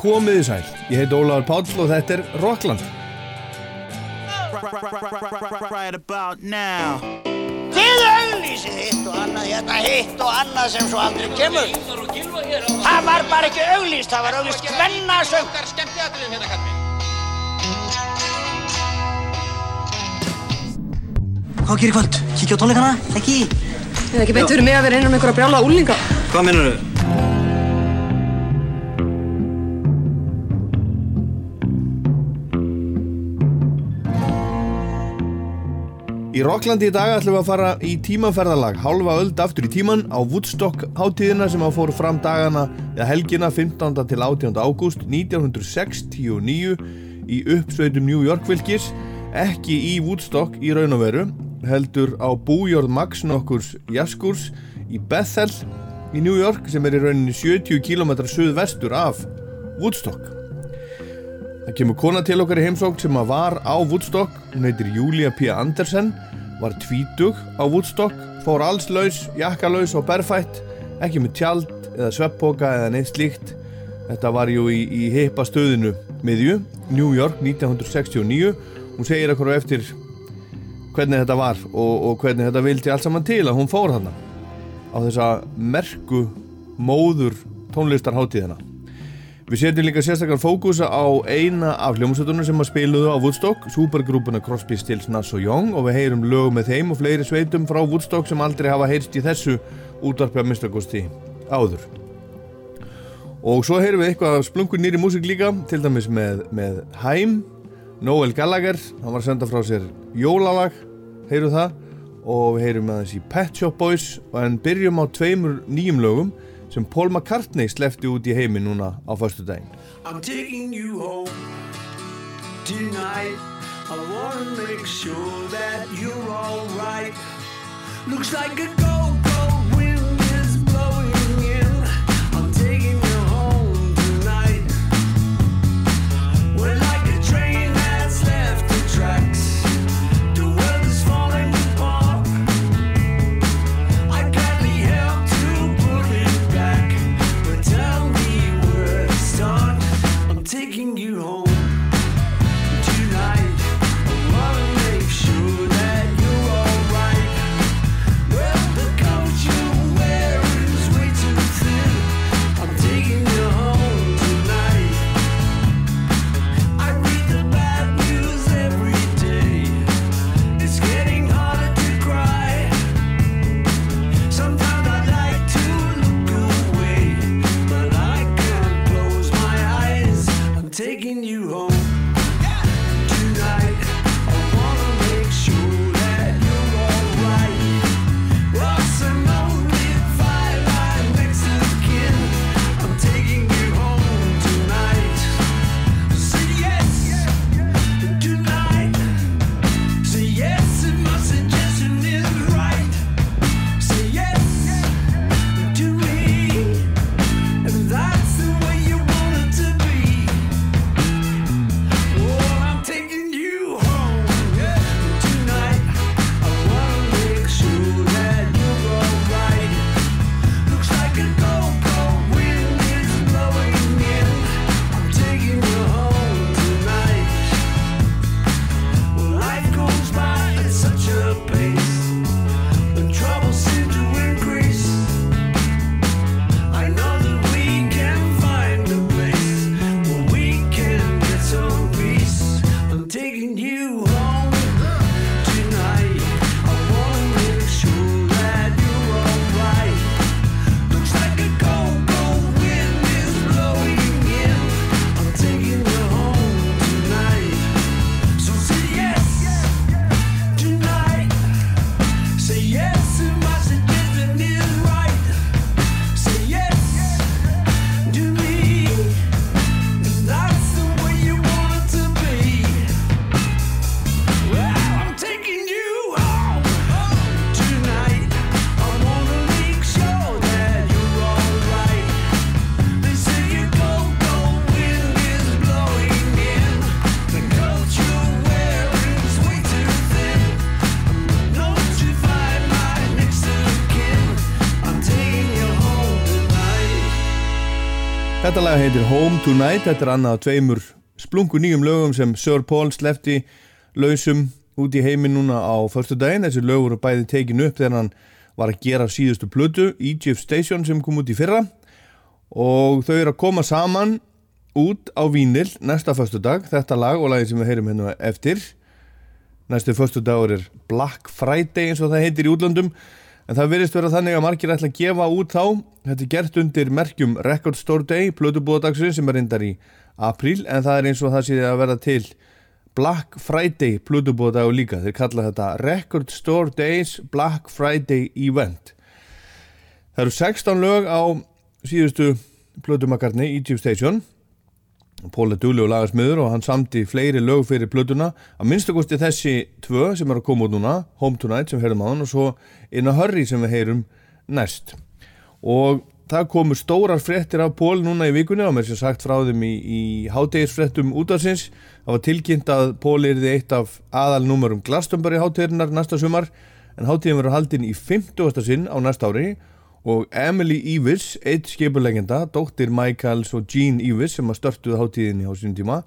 Komiði sæl, ég heit Ólaður Páll og þetta er Rockland. Right about now Þið auglýsið hitt og annað, hérna hitt og annað sem svo aldrei kemur. Það var bara ekki auglýst, það var auglýst kvennasöng. Hvað gerir kvöld? Kíkja á tónleikana? Ekki? Það er ekki beint fyrir mig að vera einan um einhverja brjála úlinga. Hvað minnur þau? Í Rocklandi í dag ætlum við að fara í tímaferðalag halva öld aftur í tíman á Woodstock hátíðina sem að fóru fram dagana eða helgina 15. til 18. ágúst 1969 í uppsveitum New York fylgis ekki í Woodstock í raun og veru heldur á bújörð Max nokkurs jaskurs í Bethel í New York sem er í rauninni 70 km suðvestur af Woodstock Það kemur kona til okkar í heimsókn sem að var á Woodstock, hún heitir Julia P. Andersen, var tvítug á Woodstock, fór allslaus, jakkalaus og berfætt, ekki með tjald eða sveppoka eða neitt slíkt. Þetta var jú í, í heipa stöðinu miðju, New York 1969. Hún segir okkur á eftir hvernig þetta var og, og hvernig þetta vildi allt saman til að hún fór hana á þessa merku móður tónlistarháttíðina. Við setjum líka sérstaklega fókusa á eina af hljómsveitunum sem að spiluðu á Woodstock, supergrúpuna Crosby, Stills, Nass og Young og við heyrum lög með þeim og fleiri sveitum frá Woodstock sem aldrei hafa heyrst í þessu útvarpi að mistakosti áður. Og svo heyrum við eitthvað splungun nýri músik líka, til dæmis með, með Haim, Noel Gallagher, hann var að senda frá sér jólalag, heyrum það, og við heyrum aðeins í Pet Shop Boys en byrjum á tveimur nýjum lögum sem Paul McCartney slefti út í heimi núna á förstu daginn. I'm taking you home tonight. I wanna make sure that you're alright. Looks like a go-go I'm taking you home Þetta lag heitir Home Tonight, þetta er annað af tveimur splungu nýjum lögum sem Sir Paul slefti lausum út í heiminn núna á förstu daginn. Þessi lög voru bæði tekin upp þegar hann var að gera síðustu plötu, Egypt Station sem kom út í fyrra og þau eru að koma saman út á Vínil næsta förstu dag, þetta lag og lagi sem við heyrum hérna eftir. Næstu förstu dagur er Black Friday eins og það heitir í útlandum En það verðist vera þannig að margir ætla að gefa út þá. Þetta er gert undir merkjum Record Store Day, plötubúðadagsinn sem er reyndar í apríl, en það er eins og það sé að verða til Black Friday plötubúðadagur líka. Þeir kalla þetta Record Store Days Black Friday Event. Það eru 16 lög á síðustu plötumakarni Egypt Station. Pól er dugleg og lagasmiður og hann samti fleiri lög fyrir plötuna. Að minnstakosti þessi tvö sem er að koma út núna, Home Tonight sem heyrum á hann og svo In a Hurry sem við heyrum næst. Og það komu stórar fréttir af Pól núna í vikunni og mér sem sagt frá þeim í, í hátegisfréttum útafsins. Það var tilkynnt að Pól er því eitt af aðalnúmerum Glastonbury hátegirinnar næsta sumar en hátegin verður haldinn í 50. sinn á næsta ári og Emily Ivers, eitt skipulegenda, dóttir Michaels og Jean Ivers sem að störtuði hátíðinni á sínum tíma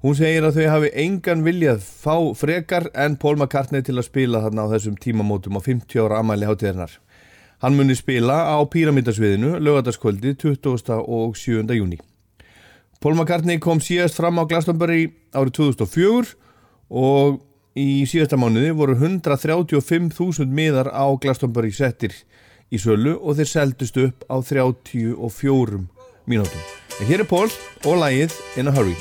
hún segir að þau hafi engan viljað fá frekar en Paul McCartney til að spila þarna á þessum tímamótum á 50 ára amæli hátíðarnar hann muni spila á Píramítasviðinu lögataskvöldi 20. og 7. júni Paul McCartney kom síðast fram á Glastonbury árið 2004 og í síðasta mánuði voru 135.000 miðar á Glastonbury settir í sölu og þeir seldust upp á 34 mínútum. En hér er Pól og lægið In a Hurry.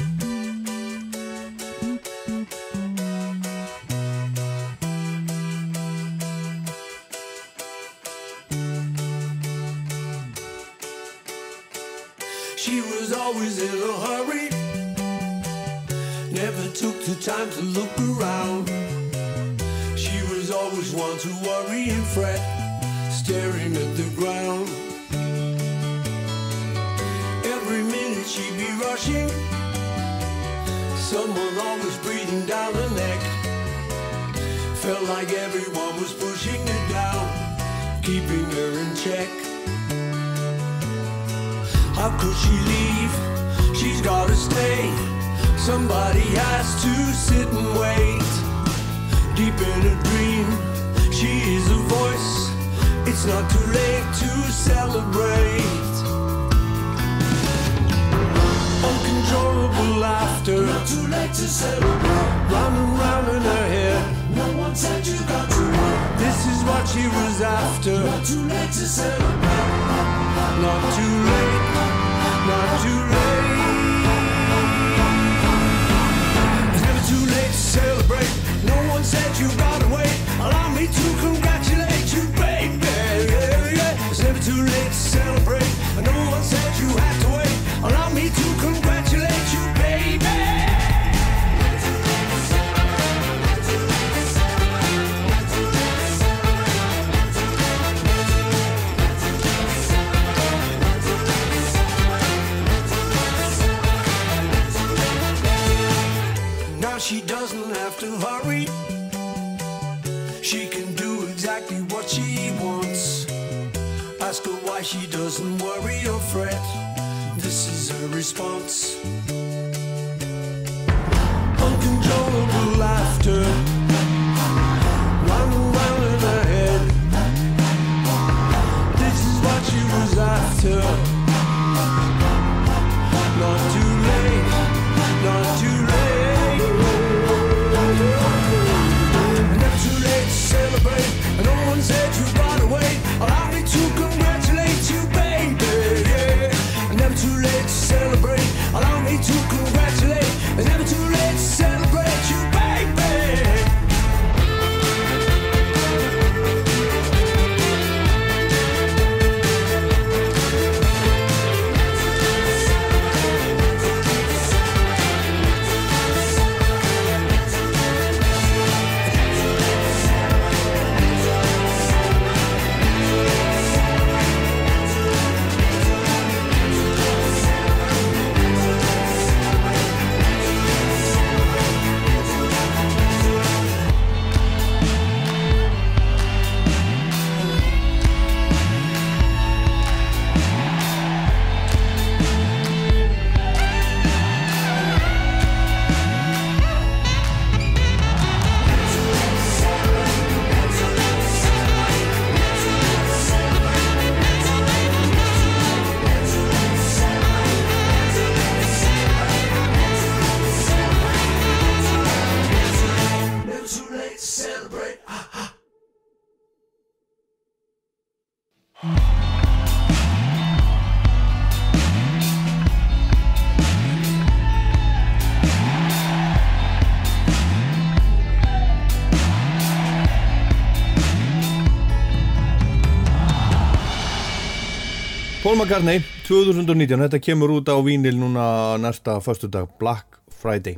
Paul McCartney, 2019, þetta kemur út á vínil núna næsta föstudag, Black Friday,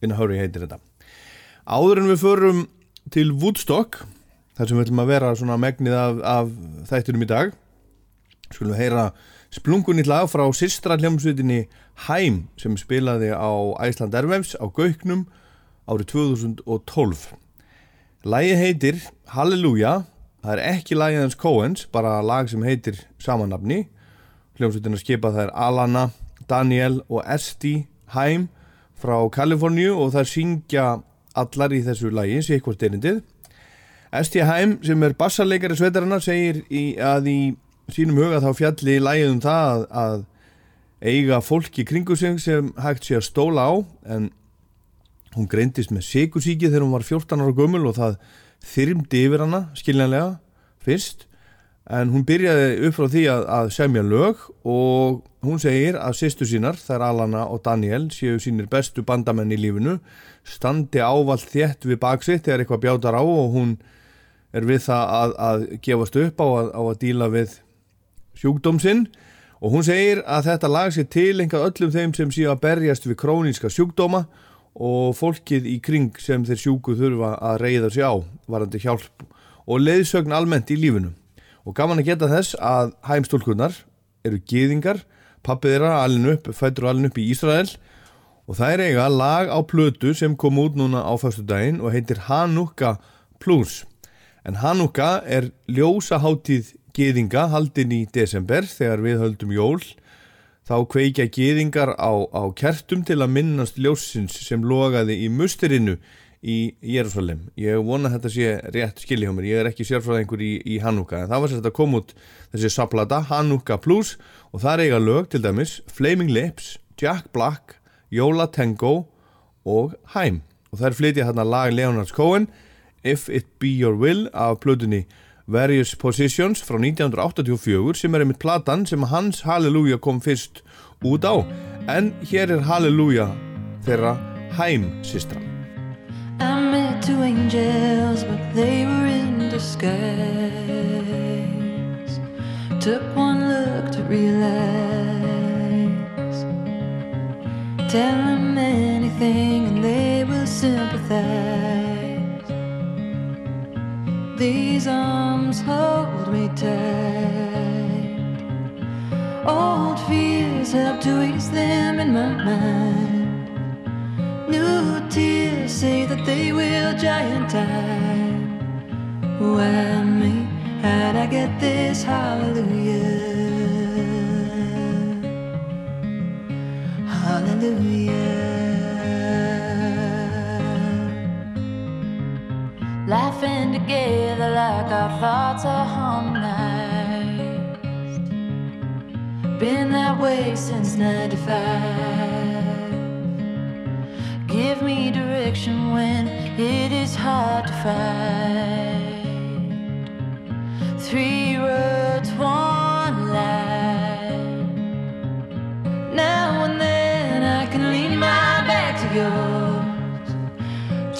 in a hurry heitir þetta. Áður en við förum til Woodstock, þar sem við ætlum að vera svona megnið af, af þættunum í dag, skulum við heyra splungunni lag frá systra hljómsveitinni Hæm sem spilaði á Æsland Airwaves á Gauknum árið 2012. Lægi heitir Halleluja, það er ekki lagið hans Coens, bara lag sem heitir samanafni. Hljómsveitina skipa það er Alana, Daniel og Esti Hæm frá Kaliforníu og það syngja allar í þessu lagi, sé eitthvað styrindið. Esti Hæm sem er bassarleikari sveitarana segir í, að í sínum huga þá fjalli lagið um það að, að eiga fólk í kringu sig sem hægt sé að stóla á en hún greindist með sigursíki þegar hún var 14 ára gömul og það þyrmdi yfir hana skiljanlega fyrst en hún byrjaði upp frá því að, að semja lög og hún segir að sýstu sínar, þær Alana og Daniel séu sínir bestu bandamenn í lífinu standi ávalt þétt við baksitt þegar eitthvað bjátar á og hún er við það að, að gefast upp á að, á að díla við sjúkdóm sinn. Og hún segir að þetta lag sé til einhvað öllum þeim sem séu að berjast við króníska sjúkdóma og fólkið í kring sem þeir sjúku þurfa að reyða sig á varandi hjálp og leiðsögn almennt í lífinu og gaman að geta þess að hæmstólkunar eru gýðingar pappið þeirra alin upp, fættur alin upp í Ísrael. Og það er eiga lag á plötu sem kom út núna á fyrstu daginn og heitir Hanukkah Plus. En Hanukkah er ljósaháttíð gýðinga haldin í desember þegar við höldum jól. Þá kveikja gýðingar á, á kertum til að minnast ljósins sem logaði í musterinu í Jérúsalem. Ég vona að þetta sé rétt skilji hjá mér, ég er ekki sérfræðingur í, í Hanukkah, en það var sér að koma út þessi saplata, Hanukkah Plus og það er eiga lög til dæmis Flaming Lips, Jack Black Jóla Tango og Hæm og það er flytja hérna lag Leonards Cohen If It Be Your Will af plötunni Various Positions frá 1984 sem er einmitt platan sem hans Halleluja kom fyrst út á. En hér er Halleluja þeirra Hæm sistra I met two angels, but they were in disguise. Took one look to realize. Tell them anything and they will sympathize. These arms hold me tight. Old fears help to ease them in my mind. Say that they will giant time. Why me? How'd I get this hallelujah? Hallelujah. Laughing together like our thoughts are harmonized. Been that way since 95. Give me direction when it is hard to find. Three roads, one line. Now and then I can lean my back to yours.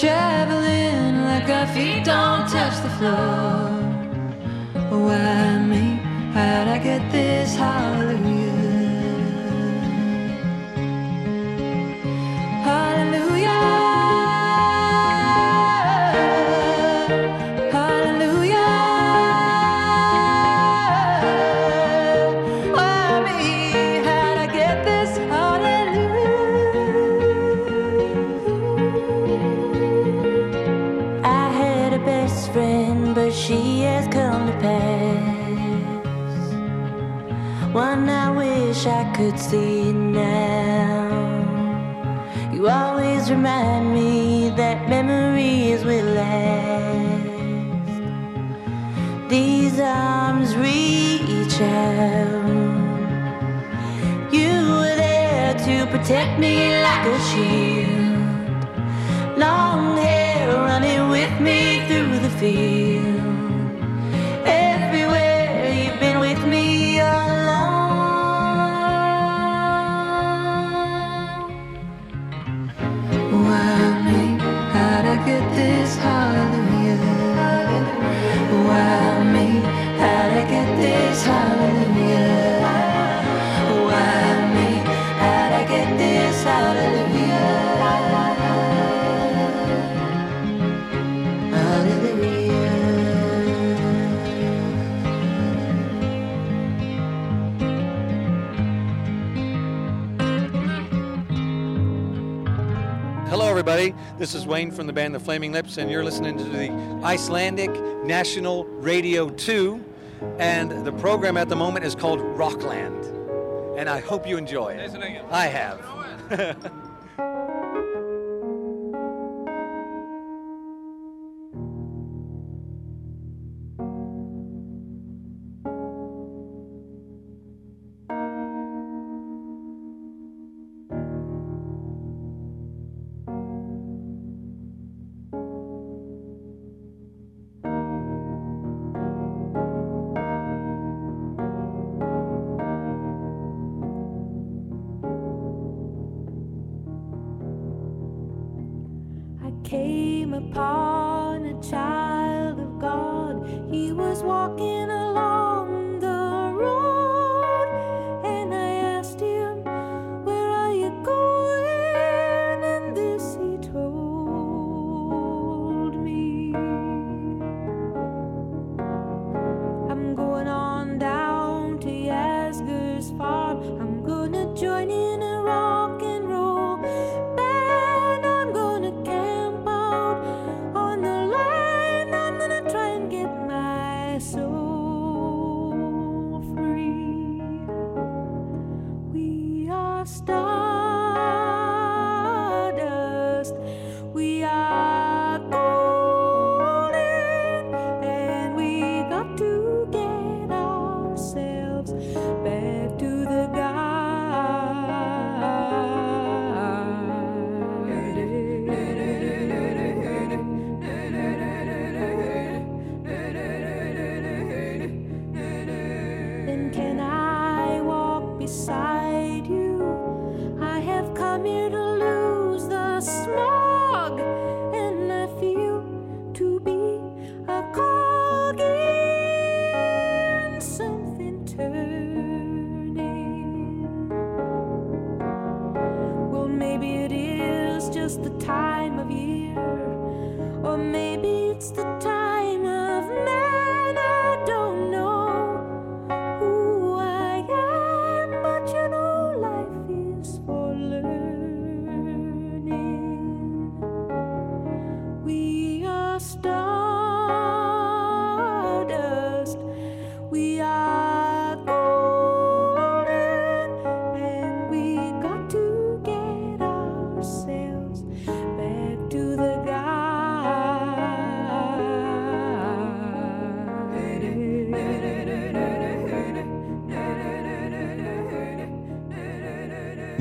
Traveling like our feet don't touch the floor. Why me? How'd I get this hallelujah? Could see now. You always remind me that memories will last. These arms reach out. You were there to protect me like a shield. Long hair running with me through the field. This is Wayne from the band The Flaming Lips, and you're listening to the Icelandic National Radio 2. And the program at the moment is called Rockland. And I hope you enjoy it. I have.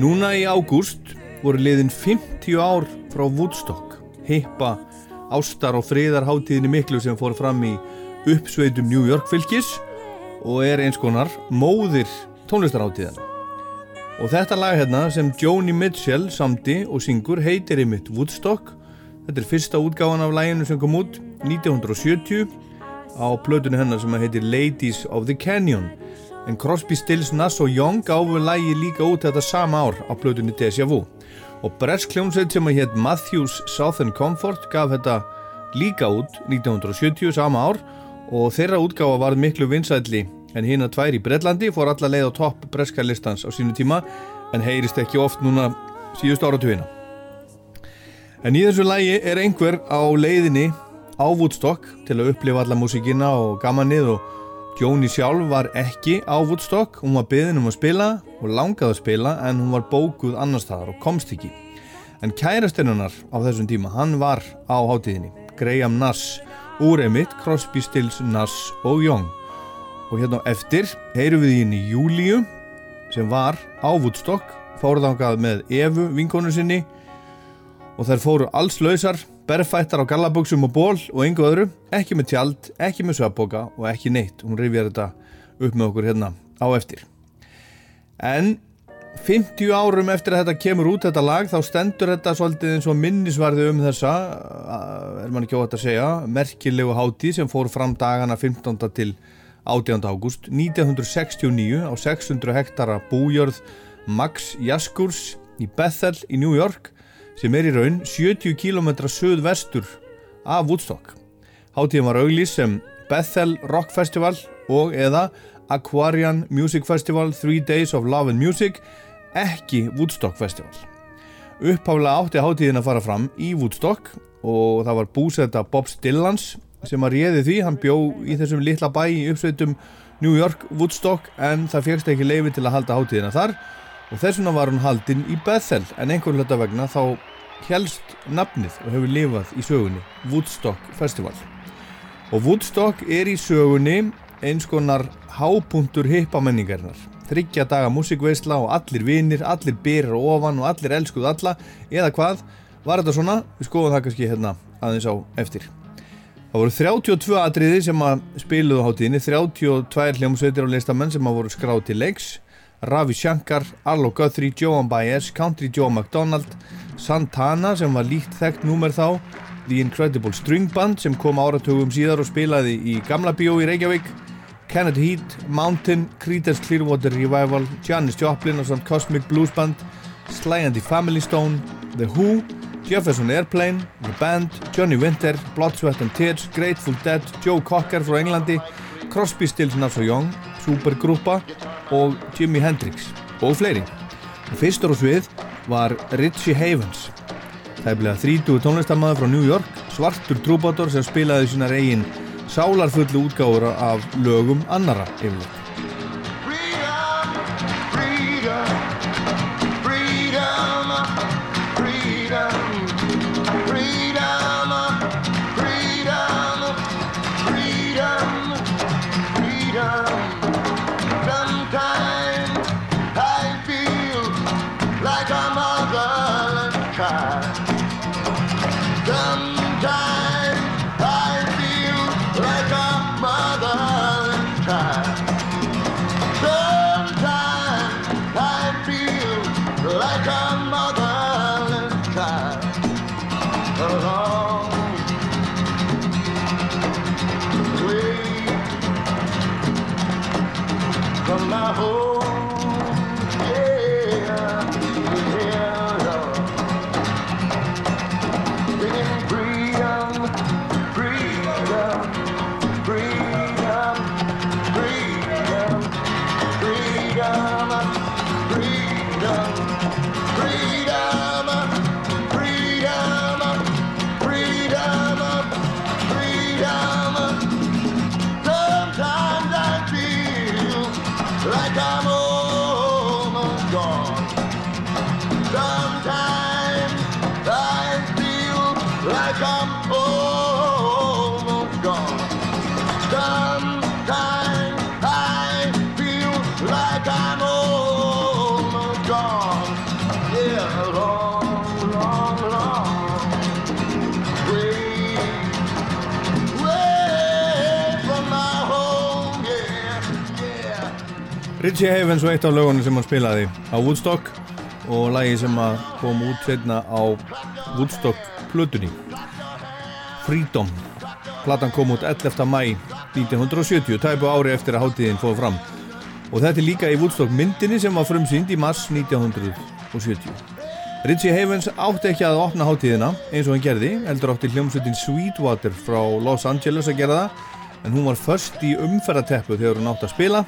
Núna í ágúst voru liðin 50 ár frá Woodstock, hippa ástar og friðarháttíðinni miklu sem fór fram í uppsveitum New York fylgis og er eins konar móðir tónlistarháttíðan. Og þetta lag hérna sem Joni Mitchell samdi og syngur heitir einmitt Woodstock. Þetta er fyrsta útgáfan af læginu sem kom út 1970 á plötunni hennar sem heitir Ladies of the Canyon. En Crosby, Stills, Nass og Young gáfu lægi líka út þetta sama ár á plötunni Deja Vu. Og Bresk kljómsveit sem að hétt Matthews Southern Comfort gaf þetta líka út 1970 sama ár og þeirra útgáfa varð miklu vinsætli en hinn að tvær í Breitlandi fór alla leið á topp breska listans á sínu tíma en heyrist ekki oft núna síðust áratugina. En í þessu lægi er einhver á leiðinni á Woodstock til að upplifa alla músikina og gamanið og Jóni sjálf var ekki á Woodstock, hún var byggðin um að spila og langaði að spila en hún var bókuð annar staðar og komst ekki. En kærastinnunar á þessum tíma, hann var á hátíðinni, Graham Nass, úr emitt Crosby, Stills, Nass og Young. Og hérna á eftir heyrum við í henni Júlíu sem var á Woodstock, fóruðangað með Evu, vinkonu sinni og þær fóru alls lausar, berfættar á gallabuxum og ból og engu öðru, ekki með tjald, ekki með sveppoka og ekki neitt. Hún rifjar þetta upp með okkur hérna á eftir. En 50 árum eftir að þetta kemur út þetta lag þá stendur þetta svolítið eins og minnisvarði um þessa uh, er mann ekki óvægt að segja merkilegu hátíð sem fór fram dagana 15. til 18. ágúst 1969 á 600 hektara bújörð Max Jaskurs í Bethel í New York sem er í raun 70 km söðvestur af Woodstock. Hátíðin var auglís sem Bethel Rock Festival og eða Aquarian Music Festival 3 Days of Love and Music ekki Woodstock Festival. Uppháflega átti hátíðin að fara fram í Woodstock og það var búsetta Bobs Dylans sem að réði því, hann bjó í þessum litla bæ í uppsveitum New York Woodstock en það fegst ekki leifi til að halda hátíðina þar og þess vegna var hún haldin í Bethel en einhvern hluta vegna þá helst nafnið og hefur lifað í sögunni Woodstock Festival. Og Woodstock er í sögunni eins konar hápunktur hippamenningarnar þryggja daga músikveisla og allir vinir, allir byrjar ofan og allir elskuð alla. Eða hvað, var þetta svona? Við skoðum það kannski hérna aðeins á eftir. Það voru 32 atriði sem að spiluðu á hátíðinni, 32 hljómsveitir og listamenn sem að voru skráð til leiks Ravi Shankar, Arlo Guthrie, Joan Baez, Country Joe McDonald Santana sem var líkt þekkt númer þá The Incredible String Band sem kom áratugum síðar og spilaði í Gamla Bíó í Reykjavík Kennedy Heat, Mountain, Creedence Clearwater Revival, Janis Joplin og samt Cosmic Blues Band, Sly and the Family Stone, The Who, Jefferson Airplane, The Band, Johnny Winter, Blood, Sweat and Tears, Grateful Dead, Joe Cocker frá Englandi, Crosby, Stills, Nass og Young, Supergrúpa og Jimi Hendrix og fleiri. Fyrstur á svið var Richie Havens. Það er bleið 30 tónlistamæður frá New York, svartur trúbátor sem spilaði sínar eigin sálarfullu útgáfur af lögum annara yfirleitt. Like I'm Richie Havens var eitt af lögunum sem hann spilaði á Woodstock og lagi sem kom út setna á Woodstock plötunni. Freedom. Platan kom út 11. mæ 1970 tæpu ári eftir að hátíðin fóð fram. Og þetta er líka í Woodstock myndinni sem var frumsýnd í mars 1970 Richie Havens átti ekki að opna hátíðina eins og hann gerði heldur átti hljómsveitin Sweetwater frá Los Angeles að gera það en hún var först í umferðateppu þegar hún átti að spila.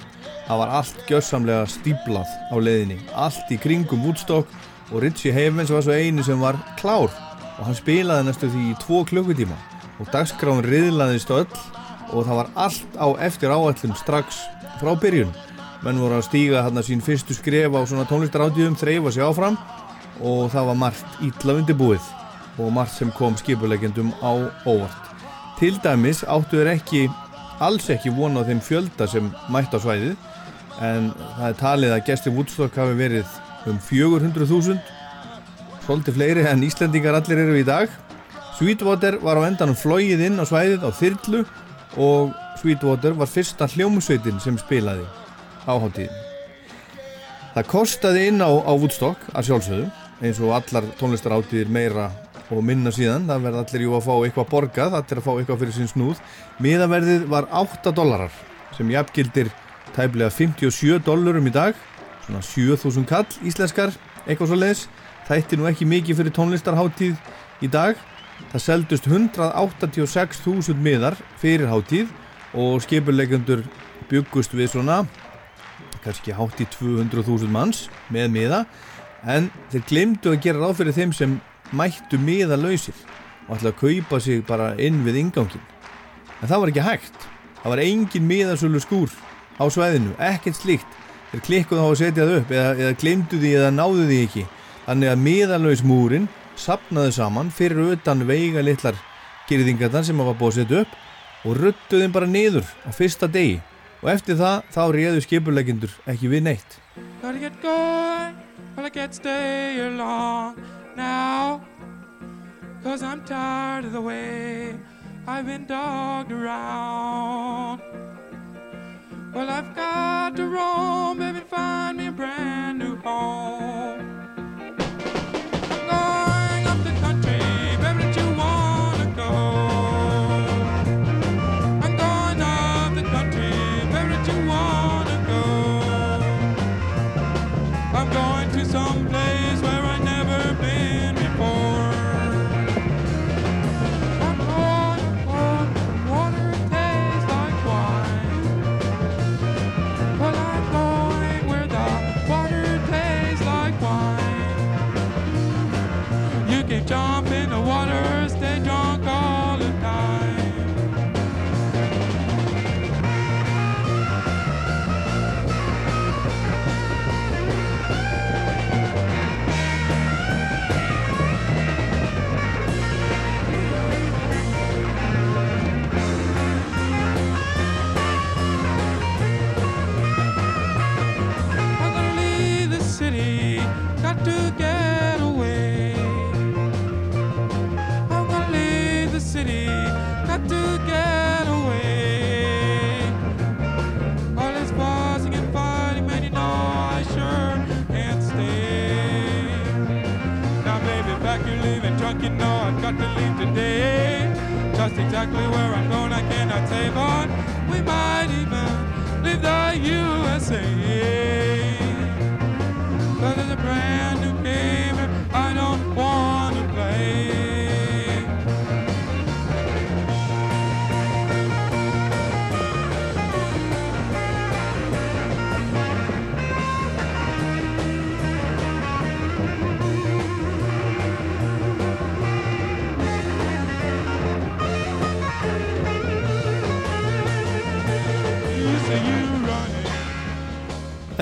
Það var allt gjörsamlega stíplað á leiðinni. Allt í kringum Woodstock og Richie Havens var svo eini sem var klár. Og hann spilaði næstu því í tvo klukkutíma. Og dagskráin riðlaðist öll og það var allt á eftir áallum strax frá byrjun. Menn voru að stíga hann sín fyrstu skref á svona tónlistaráttíðum þreyfa sig áfram. Og það var margt ítla undirbúið og margt sem kom skipulegjendum á óvart. Til dæmis áttu þeir ekki alls ekki vona á þeim fjölda sem mætt á svæðið en það er talið að gestir Woodstock hafi verið um 400.000 svolítið fleiri en Íslendingar allir eru í dag. Sweetwater var á endanum flóið inn á svæðið á þyrlu og Sweetwater var fyrsta hljómsveitin sem spilaði á hátíðin Það kostaði inn á, á Woodstock að sjálfsögðu eins og allar tónlistaráttíðir meira og minna síðan það verði allir jú að fá eitthvað borgað er að fá eitthvað fyrir sín snúð. Miðaverðið var 8 dólarar sem jafngildir tæplega 57 dólarum í dag svona 7000 kall íslenskar eitthvað svo leiðis þætti nú ekki mikið fyrir tónlistarháttíð í dag. Það seldust 186.000 miðar fyrir háttíð og skipuleikendur byggust við svona kannski hátt í 200.000 manns með miða. En þeir glemdu að gera ráð fyrir þeim sem mættu miða lausir og ætla að kaupa sig bara inn við ingangin en það var ekki hægt. Það var engin miðasölu skúr á svæðinu, ekkert slíkt. Þeir klikkuðu á að setja það upp eða, eða glemdu því eða náðu því ekki. Þannig að miðalaus múrin sapnaði saman fyrir utan veiga litlar gerðingarnar sem var búið að setja upp og ruttuðu þeim bara niður á fyrsta degi. Og eftir það þá réðu skipulegendur ekki við neitt Now. Cause I'm tired of the way I've been dogged around. Well, I've got to roam, baby, find me a brand new home.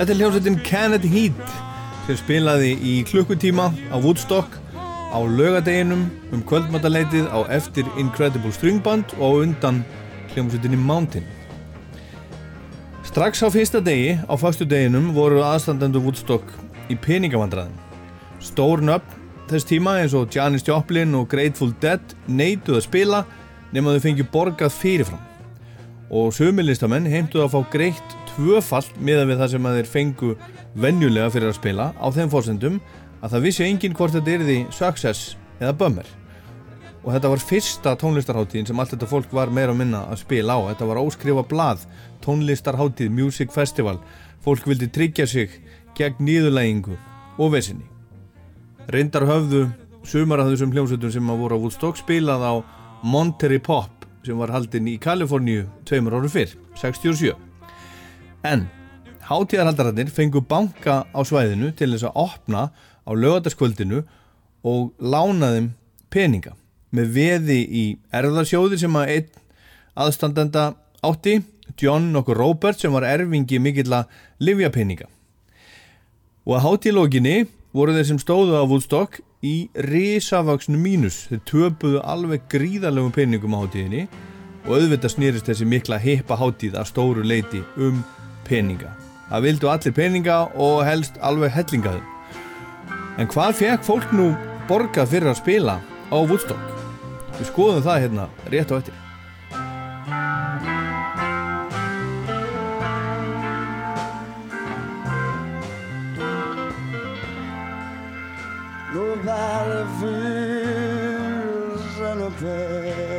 Þetta er hljómsveitin Kennedy Heat sem spilaði í klukkutíma á Woodstock á laugadeginum um kvöldmataleitið á eftir Incredible String Band og undan hljómsveitinni Mountain. Strax á fyrsta degi, á fastu deginum, voru aðstandendur Woodstock í peningavandræðin. Stór nöfn þess tíma eins og Janis Joplin og Grateful Dead neituð að spila nema þau fengið borgað fyrirfram og sumilistamenn heimtuð að fá greitt tvöfalt miðan við það sem að þeir fengu venjulega fyrir að spila á þeim fórsendum að það vissi enginn hvort þetta yrði success eða bummer. Og þetta var fyrsta tónlistarháttíðin sem allt þetta fólk var meira og minna að spila á. Þetta var óskrifa blað, tónlistarháttíð Music Festival, fólk vildi tryggja sig gegn nýðulægingu og vesinni. Reyndar höfðu sumar af þessum hljómsveitum sem að voru á Woodstock spilað á Monterey Pop sem var haldinn í Kaliforníu tveimur árum fyrr, 67 en hátíðarhaldararnir fengu banka á svæðinu til þess að opna á lögataskvöldinu og lána þeim peninga með veði í erðarsjóði sem að einn aðstandenda átti John nokkur Robert sem var erfingi mikill að livja peninga og að hátíðlóginni voru þeir sem stóðu á Woodstock í risavaksnu mínus. Þeir töpuðu alveg gríðarlegum peningum á hátíðinni og auðvitað snýrist þessi mikla hippa hátíð að stóru leiti um peninga. Það vildu allir peninga og helst alveg hellingaðum en hvað fekk fólk nú borgað fyrir að spila á Woodstock? Við skoðum það hérna rétt á eftir. Nobody feels any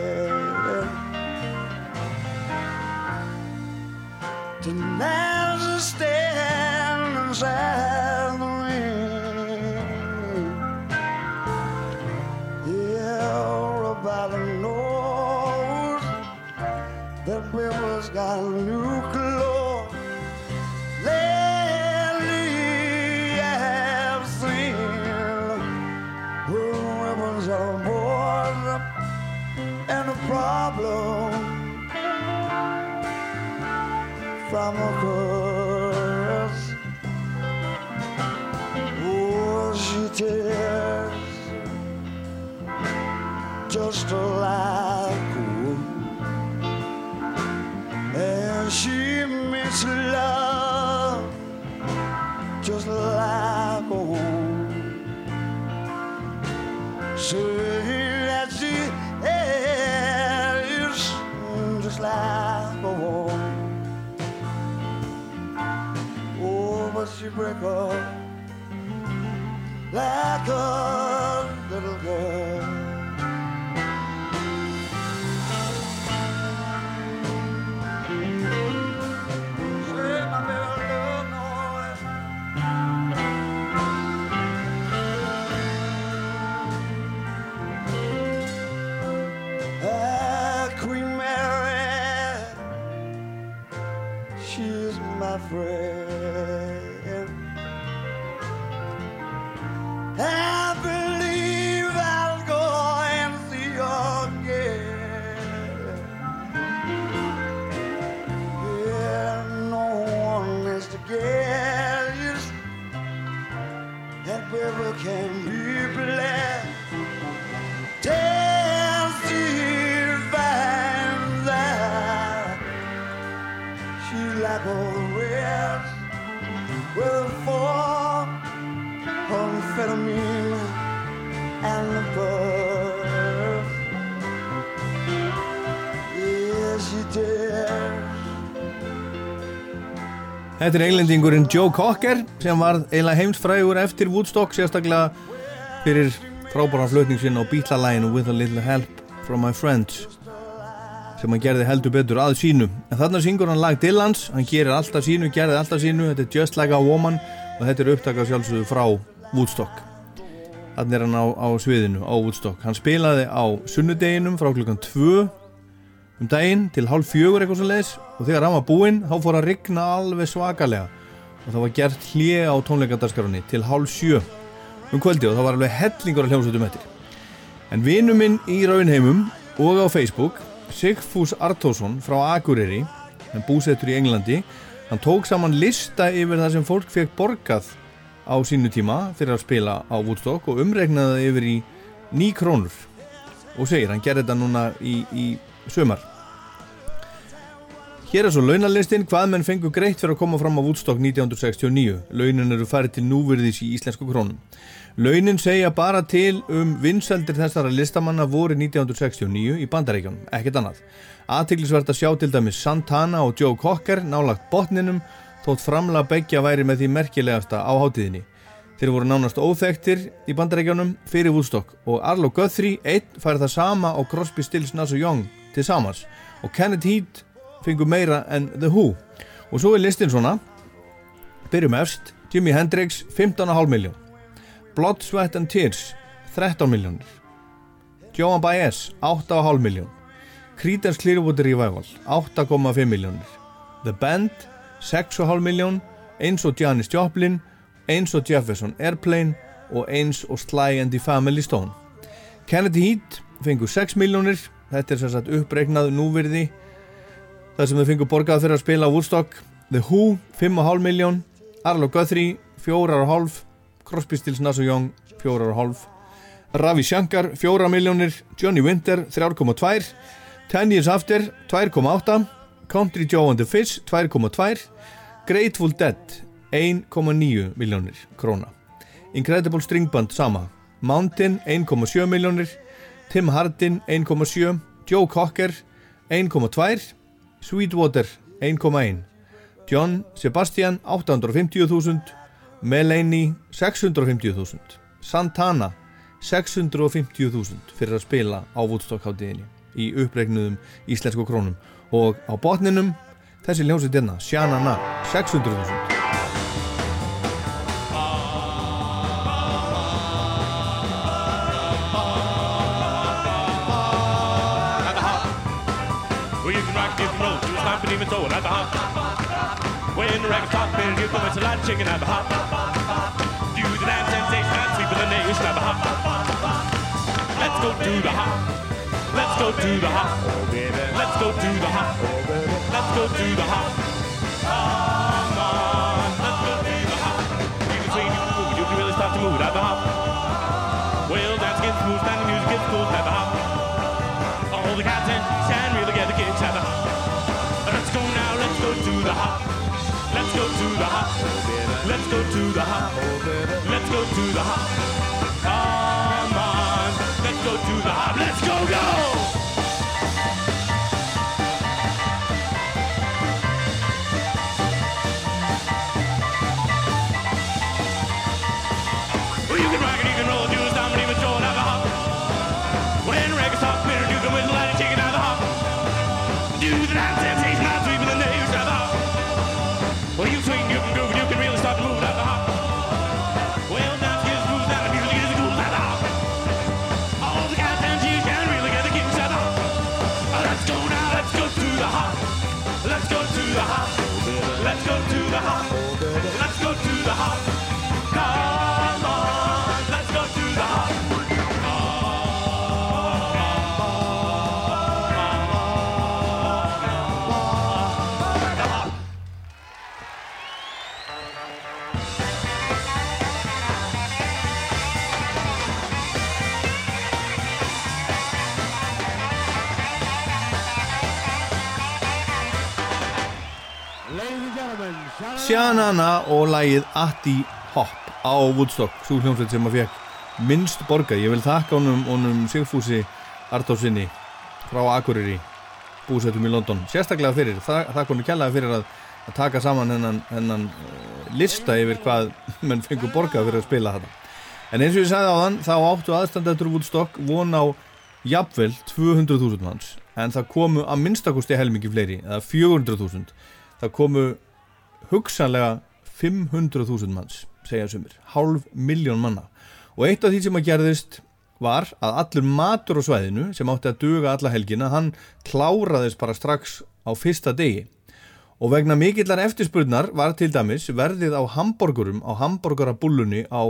Oh, but she break up like a little girl. Þetta er englendingurinn Joe Cocker sem var eiginlega heimsfrægur eftir Woodstock sérstaklega fyrir frábæran flutning sinn á bítlalæginu With a Little Help from My Friends sem hann gerði heldur betur að sínu. En þarna syngur hann lag Dylans hann gerir alltaf sínu, gerði alltaf sínu þetta er Just Like a Woman og þetta er upptakað sjálfsögðu frá Woodstock. Þannig er hann á, á sviðinu á Woodstock. Hann spilaði á sunnudeginum frá klukkan 2 um daginn til hálf fjögur eitthvað svo leiðis og þegar hann var búinn þá fór að rigna alveg svakalega. Og það var gert hlje á tónleikadarskarunni til hálf sjö. Um kvöldi og það var alveg hellingur að hljómsveitum eftir. En vinnu minn í Raunheimum og á Facebook Sigfús Artósson frá Akureyri hann búsettur í Englandi hann tók saman lista yfir það sem fólk fekk borgað á sínu tíma fyrir að spila á Woodstock og umregnaði yfir í ný krónur. Og segir, hann gerði þetta núna í, í sömar Hér er svo launalistin hvað menn fengu greitt fyrir að koma fram á Woodstock 1969 Launin eru farið til núverðis í íslensku krónum. Launin segja bara til um vinsaldir þessara listamanna voru 1969 í bandaríkjónum, ekkert annað. Aðtiklisvert að sjá til dæmis Santana og Joe Cocker nálagt botninum þótt framlega begja væri með því merkilegasta á hátíðinni. Þeir voru nánast óþektir í bandarækjunum fyrir Woodstock og Arlo Guthrie einn fær það sama á Crosby, Stills, Nass og Young til samans. Og Kenneth Heat fengur meira en The Who. Og svo er listin svona. Byrjum efst, Jimi Hendrix 15,5 miljón Blood, Sweat and Tears 13 miljónir Joan Baez 8,5 miljón Creedence Clearwater Revival 8,5 miljónir The Band 6,5 miljón eins og Janis Joplin eins og Jefferson Airplane og eins og Sly and the Family Stone. Kennedy Heat fengur 6 miljónir þetta er sem sagt uppreiknað núvirði það sem þau fengur borgað fyrir að spila Woodstock The Who 5,5 miljón Arlo Guthrie 4,5 Crosby, Stills, Nass og Young 4,5 Ravi Shankar 4 miljónir Johnny Winter 3,2 Ten Years After 2,8 Country Joe and the Fish 2,2 Grateful Dead 1,9 miljónir króna. Incredible String Band sama Mountain 1,7 miljónir Tim Hardin 1,7 Joe Cocker 1,2 Sweetwater 1,1 John Sebastian 850.000 Melanie 650.000 Santana 650.000 fyrir að spila á Woodstock hátíðinni í uppregnuðum íslensku krónum. Og á botninum þessi ljósið dyrna, Shanana 600.000 When the record top and you come, a lot chicken at the hop. Do the dance sensation and sweep of the nation at the hop. Let's go do the hop. Let's go do the hop. Let's go do the hop. Let's go do the hop. hop. Shanana og lagið Atti Hop á Woodstock svo hljómsveit sem að fekk minnst borga ég vil þakka honum, honum Sigfúsi Artófsinni frá Akureyri búsettum í London sérstaklega fyrir, það konu kjallaði fyrir að, að taka saman hennan, hennan uh, lista yfir hvað menn fengur borga fyrir að spila þetta en eins og ég sagði á þann þá áttu aðstandendur Woodstock von á jafnvel 200.000 manns en það komu að minnstakosti helmingi fleiri eða 400.000 það komu hugsanlega 500.000 manns segja sumir, hálf miljón manna. Og eitt af því sem að gerðist var að allur matur á svæðinu sem átti að duga alla helgina hann kláraðist bara strax á fyrsta degi. Og vegna mikillar eftirspurnar var til dæmis verðið á hambúrgurum á hambúrgarabullunni á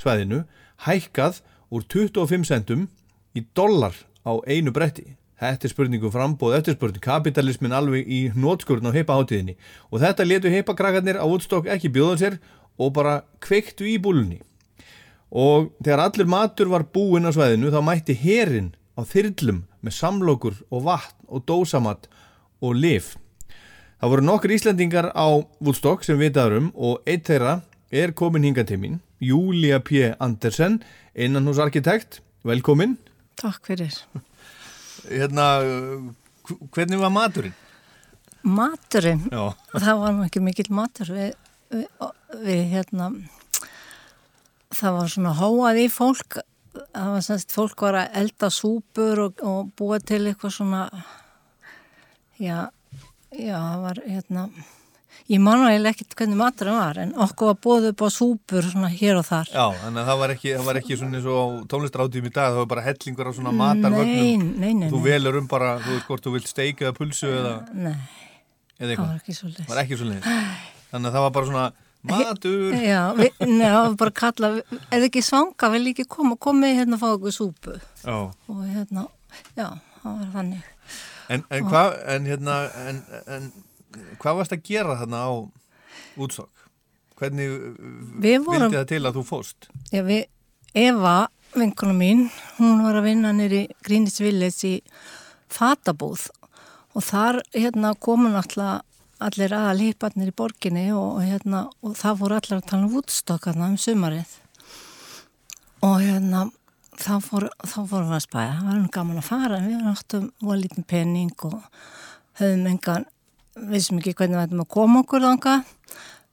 svæðinu hækkað úr 25 centum í dollar á einu bretti Þetta er spurningu frambóð eftirspurning, kapitalismin alveg í nótskurn á heipaháttíðinni og þetta letu heipakrakkarnir á útstokk ekki bjóða sér og bara kveiktu í búlunni. Og þegar allir matur var búinn á svæðinu þá mætti herin á þyrlum með samlokur og vatn og dósamatt og lif. Það voru nokkur Íslandingar á Woodstock sem vitaður um og eitt þeirra er komin hinga til mín, Júlia P. Andersen, innan hús arkitekt, velkomin. Takk fyrir. Hérna, hvernig var maturinn? Maturinn, Já. það var nú ekki mikill matur við, við, við hérna það var svona hóað í fólk það var semst fólk var að elda súpur og, og búa til eitthvað svona já, já, það var hérna ég man nú eiginlega ekkert hvernig maturinn var en okkur var búið upp á súpur svona hér og þar Já, að það var ekki, það var ekki svona eins og á tónlistráttíum í dag, það var bara hellingur á svona matarvögnum. nei, nei, Þú nei. velur um bara, þú veist hvort þú vilt steika eða pulsu eða, Nei, eða það var ekki svo leys Það var ekki svo leið. Þannig að það var bara svona matur. Já, við, neða, bara kalla, eða ekki svanga, vil ekki koma, komið hérna að fá okkur súpu Já. og hérna, já, það var þannig. En, en hvað, en hérna, en, en hvað varst að gera þarna á útsokk? Hvernig Við vorum- vildi það til að þú fóst? Já, við, Eva, vinkona mín, hún var að vinna nýri Greenwich Village í fatabúð og þar hérna komu náttúrulega allir aðalhiparnir í borginni og, og hérna, og það voru allir að tala um Woodstock hérna um sumarið og hérna þá fór, þá fórum við að spæja, það var nú gaman að fara við áttum voru lítið penning og höfðum engan vissum ekki hvernig við ættum að koma okkur þanga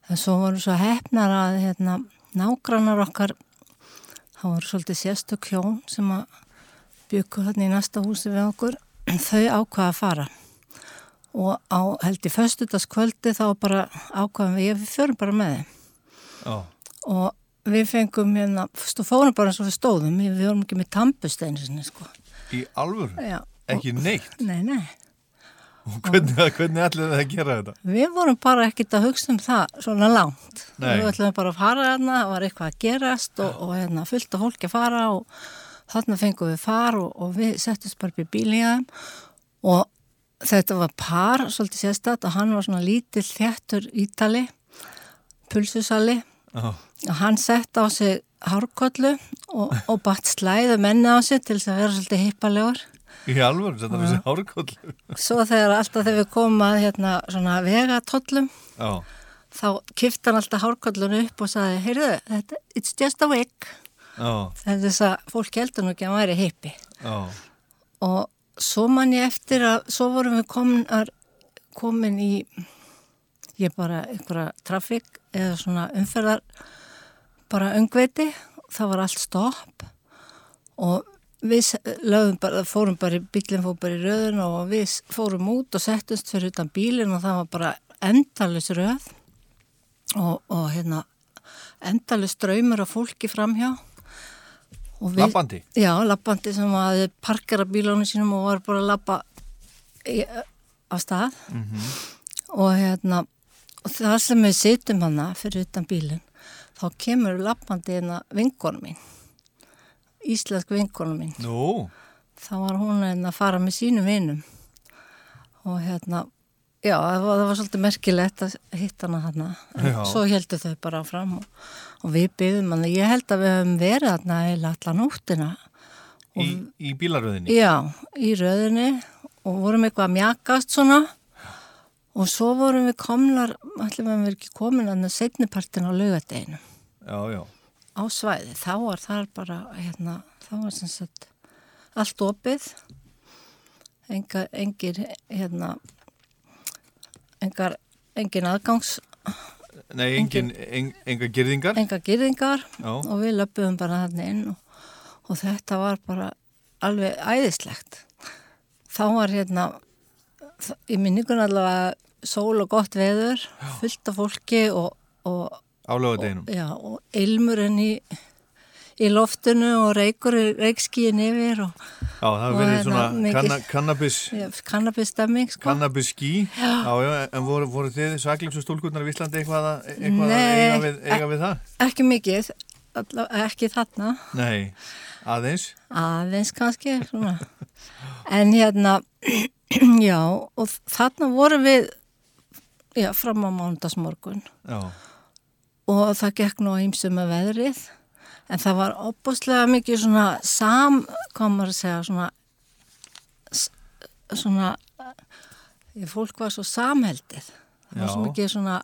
en svo voru svo hefnar að hérna, nágrannar okkar það voru svolítið sérstök hjón sem að byggu þarna í næsta húsi við okkur þau ákvaða að fara og á held í föstudagskvöldi þá bara ákvaðum við, við förum bara með þeim Já. og við fengum hérna, fórum bara eins og við stóðum, við við vorum ekki með tampusteinsinni sko. Í alvöru? Já. Ekki neitt? Nei, nei. Og hvernig, hvernig ætlaði það að gera þetta? Við vorum bara ekkit að hugsa um það svona langt. Nei. Við ætlum bara að fara hérna, það var eitthvað að gerast og, og hérna, fullt af fólki að fara og þarna fengum við far og, og við settist bara upp í þeim og þetta var par, svolítið sérstætt og hann var svona lítill þjættur ítali, pulsusali Já. og hann sett á sig hárkollu og, og batt slæðu menni á sig til þess að vera svolítið hippalegur Í alvöru, þetta var þessi hárkollu. Svo þegar alltaf þegar við komum að hérna svona vegatollum þá kifti hann alltaf hárkollun upp og sagði, heyrðu, it's just a wig. er þess að fólk heldur nú ekki að væri hippi. já, Og svo man ég eftir að, svo vorum við komin, komin í, ég bara einhverja trafík eða svona umferðar, bara öngveiti, það var allt stopp og við lögðum bara, fórum bara bílinn fór bara í röðun og við fórum út og settumst fyrir utan bílinn og það var bara endalus röð og, og hérna endalus draumur af fólki framhjá við- Labbandi? Já, lappandi sem að parkera bílónu sínum og var bara að lappa á stað Mhm. og hérna og það sem við sittum hana fyrir utan bílinn þá kemur lappandi hérna vinkonum mín íslensk vinkonum mín. Nú, þá var hún hérna að fara með sínum vinum. Og hérna já, það var, það var svolítið merkilegt að hitta hana hana en Já. svo heldur þau bara fram og, og við byggðum hana, ég held að við höfum verið hana eða allan nóttina. Í, í bílaröðinni. Já, í röðinni. Og vorum eitthvað að mjakast svona. Og svo vorum við komnar, allir við verið ekki komin að setnipartin á laugadeginu Já, já, á svæði. Þá var þar bara, hérna, þá var sem sagt allt opið, engar, engir, hérna, engar, engin aðgangs, nei, engin, en, enga girðingar. engar gyrðingar Já. og við löpum bara þarna inn og, og þetta var bara alveg æðislegt. Þá var hérna, í minningun allavega sól og gott veður, fullt af fólki og, og Á lögadeginum. Já, og ilmurinn í, í loftinu og reykur, reykskíin yfir og Já, það hefur verið hérna svona kanna, kannabis, kannabisstemming, sko. kannabis skí. Já. Já, já, en voru, voru þið svaglingsu stúlkurnar í Íslandi eitthvað, að- eitthvað að Nei, eiga við, eiga við það? Ekki mikið, ekki þarna, Nei, aðeins. aðeins kannski, svona. En hérna, já, og þarna vorum við, já, fram á mándagsmorgun Já, og það gekk nú að ýmsum með veðrið en það var opbúslega mikið svona sam, hvað maður að segja svona svona fólk var svo samheldið það var svo Já. mikið svona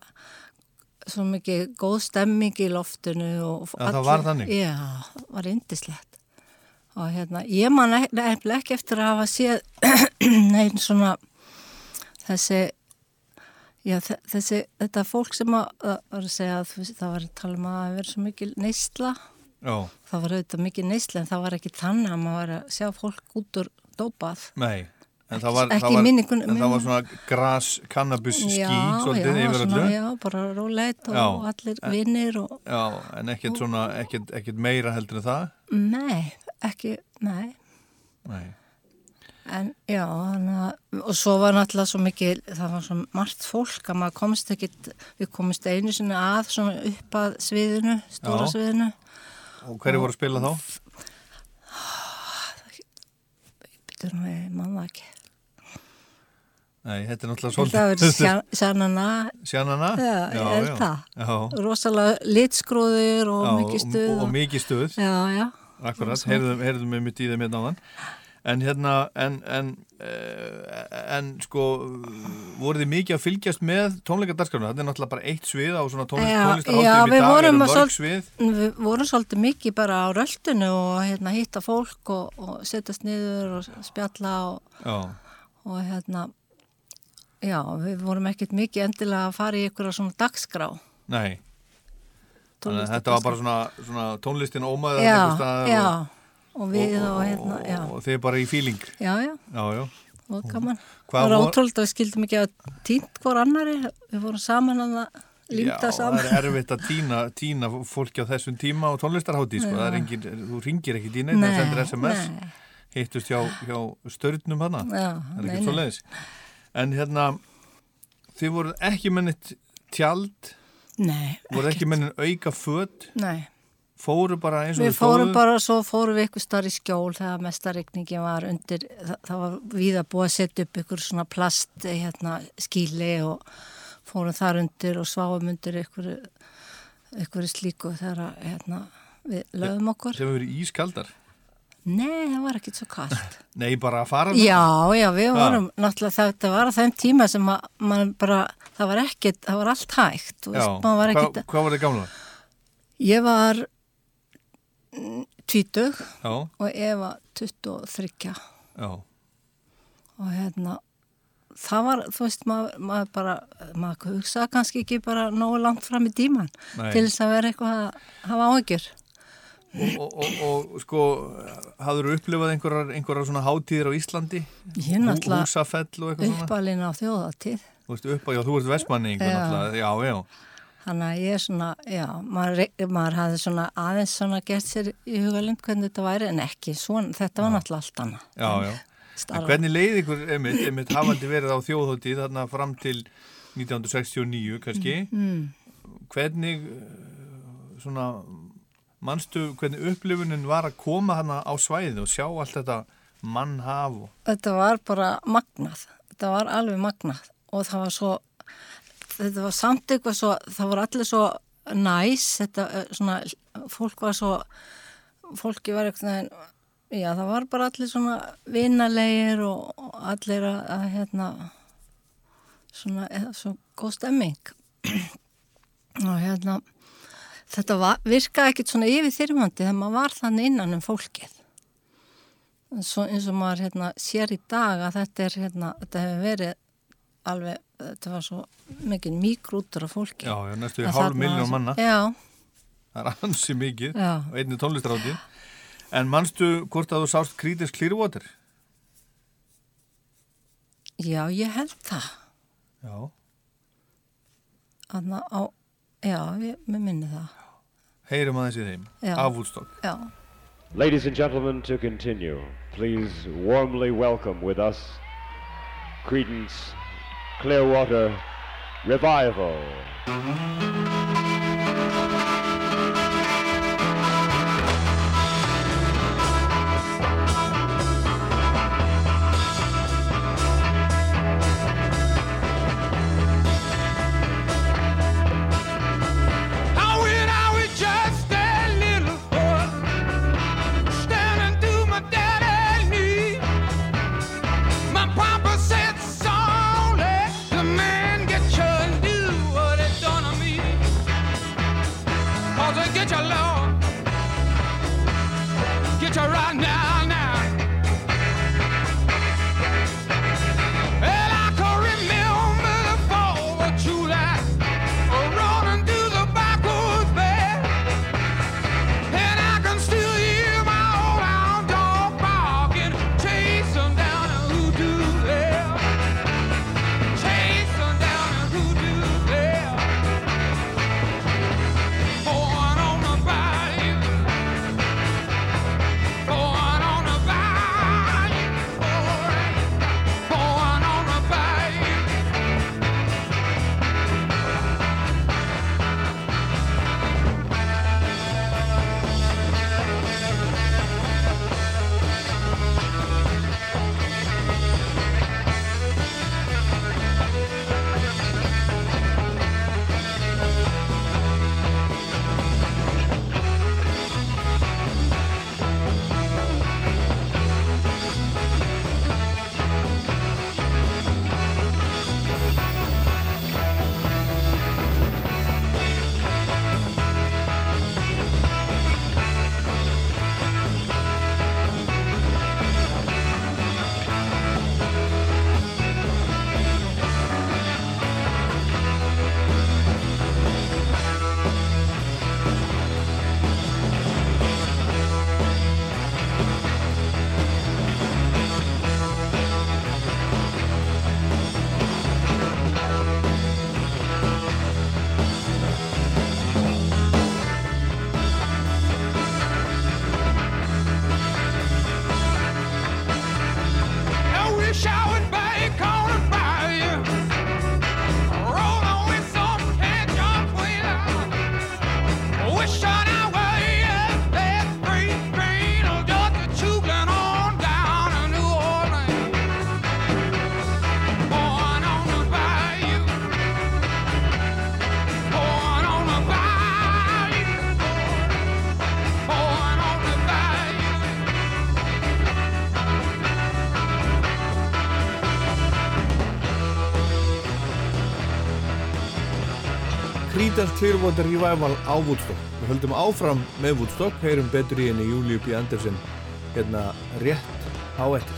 svo mikið góð stemming í loftinu og Já, það var þannig? Já, það var indislegt og hérna, ég man nefnilega ekki eftir að hafa séð neinn svona þessi Já, þe- þessi, þetta fólk sem að, að að það var að tala um að það verið svo mikil neysla, já, það var auðvitað mikil neysla en það var ekki þannig að maður var að sjá fólk út úr dópað. nei. En það var, Ekki það var, minningun- en það var svona gras, kannabis skí, já, svolítið já, yfir svona, já, bara róleit og Já. allir En- vinnir og Já, en ekkert svona, ekkert, ekkert meira heldur en það. nei, ekki, nei. Nei. En já, að, og svo var náttúrulega svo mikið, það var svo margt fólk að maður komst ekkit, við komist einu sinni að svona upp að sviðinu, stóra Já. sviðinu. Og hverju voru að spila þá? Býtum við, manna ekki. Nei, þetta er náttúrulega Það svolítið. verður sjá- sjannana, Sjannana? Já, ég held það. Já. rosalega litskróðir og Já, mikið stuð. Og, og mikið stuð. Já, já. Akkurat, Og heyrðum, við mitt í þeim hérna áðan. En hérna, en, en, uh, en sko, voruð þið mikið að fylgjast með tónleikadarskrána? Þetta er náttúrulega bara eitt svið á svona tónlist, Já, tónlistarháttum já, í við dag, eru mörg svol- svið. Við vorum svolítið mikið bara á röltinu og hérna, hitta fólk og, og setjast niður og spjalla og, Já, og hérna, já, við vorum ekkert mikið endilega að fara í ykkur svona dagskrá. nei. Þetta var bara svona, svona tónlistin ómaður Já, einhvers staðar já, og, og við og, hérna, já, og þið bara í fíling. já, já, Já, já. og gaman. Það var ótrúlega að við skildum ekki að týnt hvort annari, við vorum saman að límta Já, saman. það er erfitt að týna, týna fólki á þessum tíma og tónlistarhátti, sko. Já. Það er engin, þú ringir ekki í neina, Nei, það sendir SMS. nei. Hittust hjá, hjá störnum hana. Já, það er ekki svo leiðis. En hérna, þið voru ekki mennit tjald, Nei, voru ekki mennit auka föt, nei. Fóru bara eins og Við fórum bara, svo fórum við ykkur starf í skjól þegar mesta regningin var undir, það, það var við að búa að setja upp ykkur svona plast hérna, skíli og fórum þar undir og sváum undir ykkur, ykkur slíku þegar að, hérna, við lögum okkur. Sem hefur verið ískaldar. Nei, það var ekkert svo kallt. Nei, bara að fara Já, já, við Ha. vorum náttúrulega, þetta var á þeim tíma sem að mann bara, það var ekkert, það var allt hægt, Já, veist, var Hva, ekkert, hvað var þið gamla? ég var tvítug og Eva 23 já, og hérna, það var, þú veist, maður, maður bara, maður hugsaði kannski ekki bara nógu langt fram í tíman Nei. til þess að vera eitthvað að hafa áhyggjur. og, og, og, og sko, hafður upplifað einhverjar, einhverjar svona hátíðir á Íslandi? Ég náttúrulega uppalinn á þjóðatíð. Þú veist, upp á, já, þú ert vestmanning, Já. já, já. Þannig að ég er svona, já, maður, maður hafði svona aðeins svona gert sér í hugalind hvernig þetta væri en ekki svona, þetta var náttúrulega allt annað. Já, já. En Starfa. hvernig leið ykkur, einmitt, einmitt hafandi verið á þjóðhóttíð þarna fram til 1969 kannski, Mm. hvernig, eh, svona, manstu hvernig upplifunin var að koma hana á svæði og sjá allt þetta mannhaf og... Þetta var bara magnað, þetta var alveg magnað og það var svo, þetta var samt eitthvað svo, það var allir svo næs, þetta eh, svona, fólk var svo, fólki var eitthvað, já það var bara allir svona vinalegir og, og allir að, að hérna, svona, eða svo góð stemming og hérna, þetta var, virkaði ekkert svona yfir þyrfandi þegar maður var þannig innan um fólkið. Svo eins og maður hérna, sér í dag að þetta er hérna, þetta hefur verið alveg, þetta var svo mikið mýgrútur af fólki. Já, já, næstu En hálf miljón manna. Já, Það er ansi mikið Já. og einni tónlistráti. En manstu hvort að þú sást Creedence Clearwater? já, ég held það. Já. Þannig á, já, ég, mér minni það. Heyrum aðeins í þeim. Já. Af Woodstock. Já. Ladies and gentlemen, to continue, please warmly welcome with us Credence Clearwater Revival. Clearwater Revival á Woodstock. Við höldum áfram með Woodstock, heyrum betur í henni Júliu B. Andersen hérna rétt á eftir.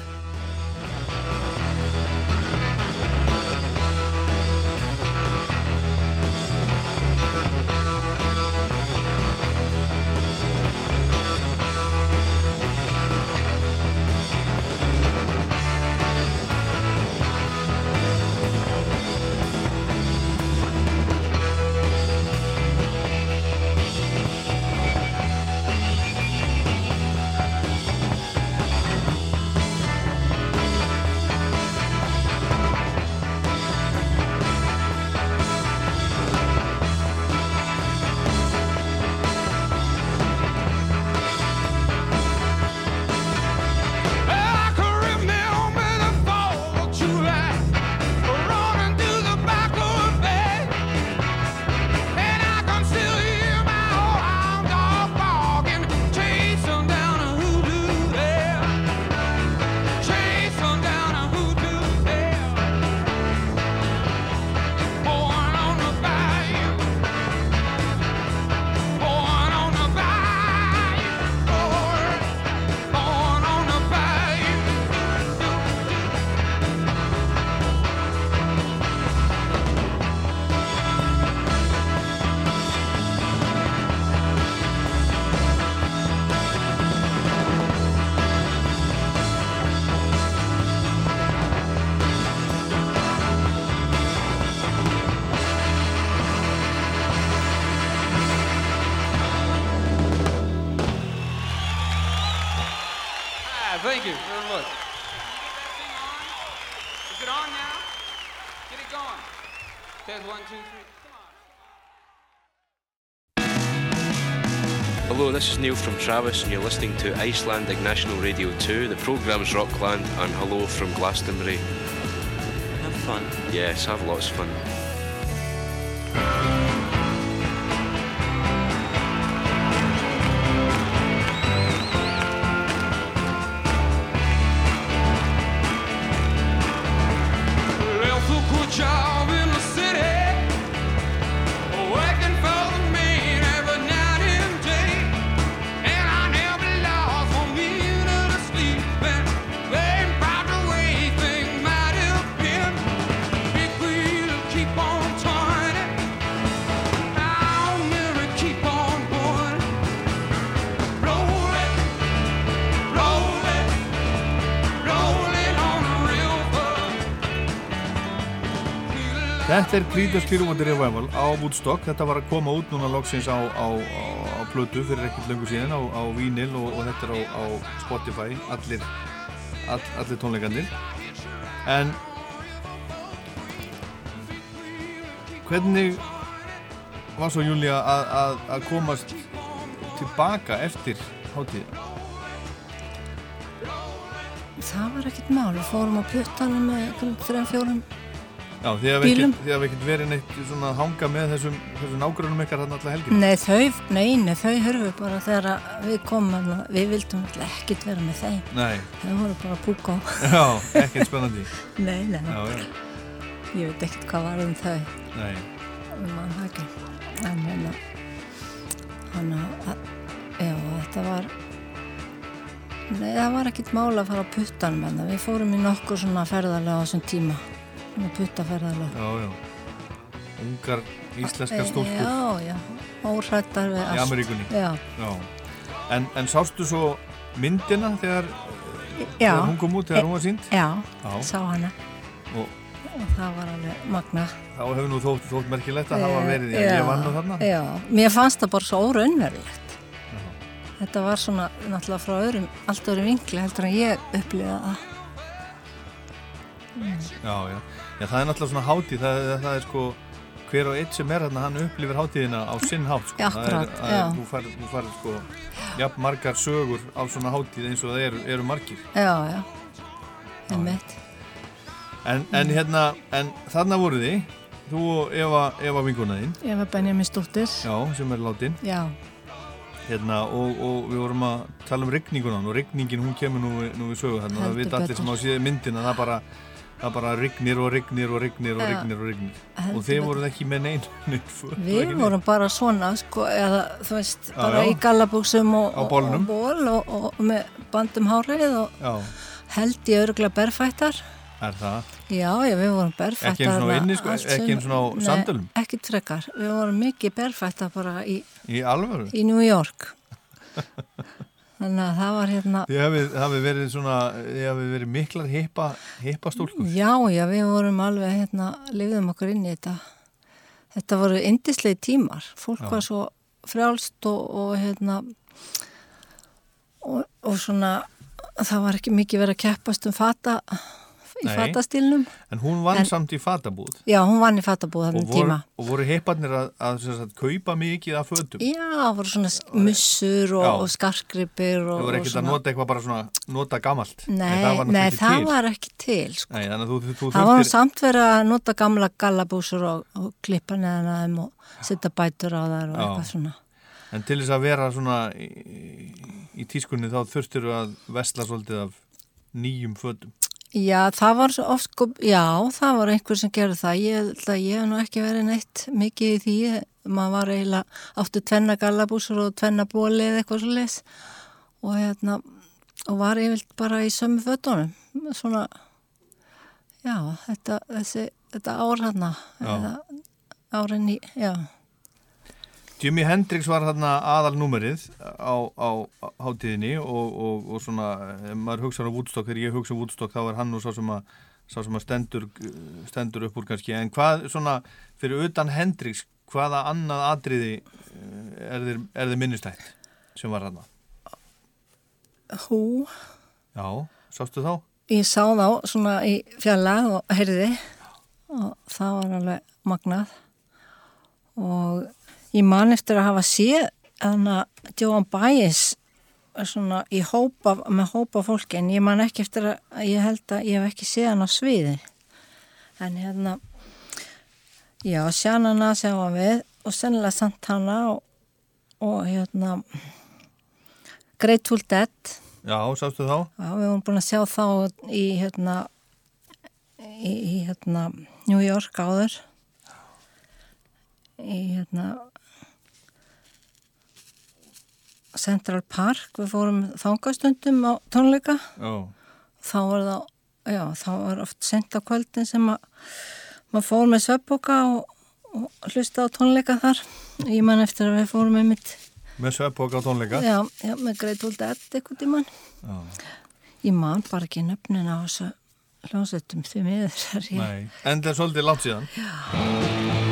This is Neil from Travis, and you're listening to Icelandic National Radio 2. The programme's Rockland, and hello from Glastonbury. Have fun. Yes, have lots of fun. Þetta er Creedence Clearwater Revival á Woodstock. Þetta var að koma út núna loksins á, á, á, á plötu fyrir ekkert löngu síðan á, Vínil og, og þetta er á, Spotify, allir, all, allir tónleikandir. En hvernig var svo Júlia að, komast tilbaka eftir hátíð? Það var ekkert mál, við fórum á puttanum með einhverjum þrejum fjórum Já, þið hafði Bílum. ekkert, verið neitt svona að hanga með þessum, þessum nágrunum ykkar þarna alltaf helgina. Nei, þau, nei, nei, þau hörfu bara þegar að við komum við vildum alltaf ekkert vera með þeim. Nei. Þau voru bara að púka á. Já, ekkert spennandi. Nei, nei. Já, já. Ég veit ekkert hvað var um þau. Nei. Við mann það ekki. En hérna, hann að, já, þetta var, nei, það var ekkert mála að fara á puttanum en við fórum í nokkur svona ferðarlega á þessum tíma. Svona puttaferðarlega. Já, já. Ungar íslenskar stúlkur Já, já, óhrættar við í allt. Ameríkunni. Já, En, en sástu svo myndina þegar, þegar hún kom út, þegar hún var sínd? já, Já. sá hana. Og Og það var alveg magna. þá hefur nú þótt, þótt merkilegt að hafa verið, já, ég vann nú þarna. Já, mér fannst það bara svo óraunverulegt. Þetta var svona náttúrulega frá öðrum, allt öðrum vinkli heldur en ég upplifa það. Já, já. Já, það er náttúrulega svona hátíð, það, það, það er sko, hver og eitt sem er hérna, hann upplifir hátíðina á sinn hátt, sko. Já, Það er- það er- já. Þú fær, þú fær, sko, jafn margar sögur á svona hátíð eins og það eru, eru margir. Já, já, einmitt. En, en hérna, en þarna voru þið, þú og Eva, Eva vingunaðinn, var Benjamin Stúttir. já, sem er látin, Já, hérna, og, og við vorum að tala um rigningunan og rigningin, hún kemur nú, nú við sögu þarna, það Heldur vita allir betur. sem á síðu myndina, það bara það bara rignir og rignir og rignir og Já. rignir og rignir Heldur og þeir voruð ekki með var Við ekki vorum bara svona, sko, eða þú veist, Já, bara já. í gallabúksum og, og, ból og, og með bandum hárið og Já, held í öruglega berfættar. er það Já, já, við vorum berfættar. Ekki eins og inni, sko, ekki eins og? Nei, ekkert frekar. Við vorum mikið berfættar bara í, í í New York. Þannig að það var hérna, Þið hafið, hafið verið svona þið hafið verið miklar hippa hippa stúlkur já, já, við vorum alveg hérna, lifðum okkur inn í þetta. Þetta voru indislegi tímar. Fólk Já. var svo frjálst og, og hérna, og, og svona, það var ekki mikið verið að keppast um fata, í Nei. fatastílnum. en hún vann En- samt í fatabúð Já, hún vann í fatabúð og þarna voru, tíma. og voru hipparnir að, að, að, að kaupa mikið af fötum Já, voru svona mussur og, og skarkripir þau voru ekkert að nota eitthvað bara svona nota gamalt Nei, það var nei, það var ekki til sko. Nei, þannig þú, þú, þú Það var samt verið að nota gamla gallabúsur og, og klippa neðan að þeim og setja bætur á þær og Já. eitthvað svona. en til þess að vera svona í, í tískunni þá þurftir að vesla svolítið af nýjum fötum Já, það var oft, sko, já, það var einhver sem gerði það. Ég held að ég hef nú ekki verið neitt mikið í því. Maður var eiginlega, áttu tvenna gallabúsur og tvenna bóli eða eitthvað svo leis og hérna, og var yfirlt bara í sömu fötunum. Svona, já, þetta, þessi, þetta ár hérna, Já. eða árin í, já. Jimi Hendrix var þarna aðal númerið á, á hátíðinni og, og, og svona, ef maður hugsa á Woodstock, þegar ég hugsa á Woodstock þá er hann nú sá sem að, sá sem að stendur, stendur upp úr kannski, en hvað svona fyrir utan Hendrix, hvaða annað atriði eh, er þið, er þið minnistætt sem var þarna? Hú, Já, sástu þá? ég sá þá svona í fjalla og heyrði og það var alveg magnað og ég man eftir að hafa séð þannig að Joan Baez svona í hópa, með hópa fólki en ég man ekki eftir að ég held að ég hef ekki séð hann á sviði. En hérna já, Sjanana sjáum við og sennilega Santana og, og hérna Grateful Dead. Já, sástu þá? Já, við vorum búin að sjá þá í hérna í, í hérna New York áður. Í hérna Central Park við fórum þangastundum á tónleika Já. þá var það já, þá var oft sent á kvöldin sem að maður fór með sveppoka og, og hlusta á tónleika þar ég man eftir að við fórum með mitt Með sveppbók á tónleika? Já, já, með Grateful Dead eitthvað tíman. Já. Ég man bara ekki nöfnin á þessu hljónsettum því miður er ég. Nei, en það er svolítið langt síðan. People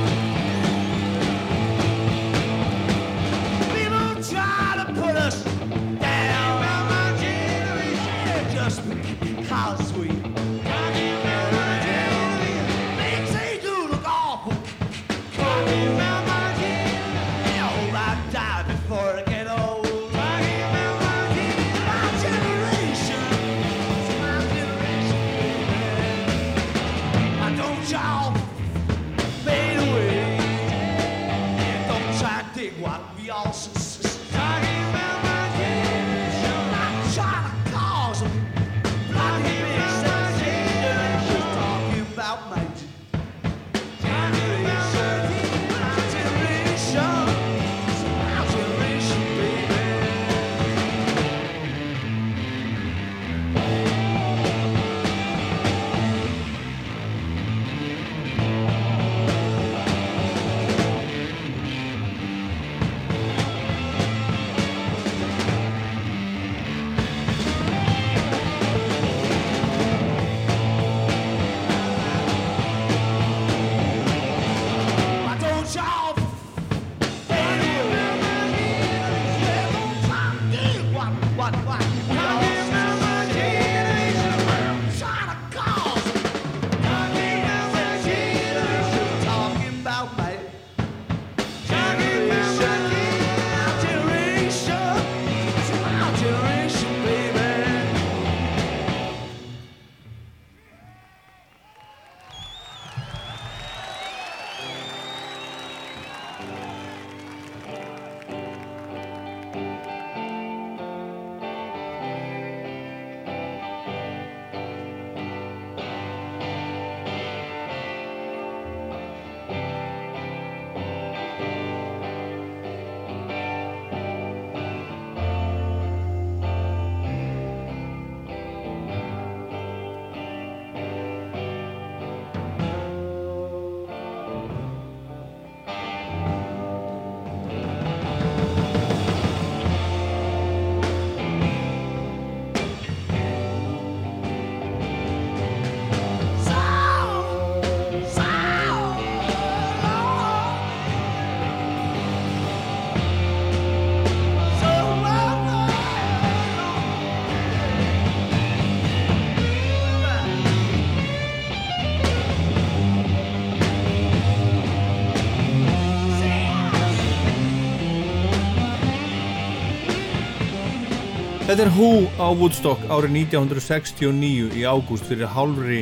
Þetta er Who á Woodstock árið 1969 í ágúst fyrir hálfri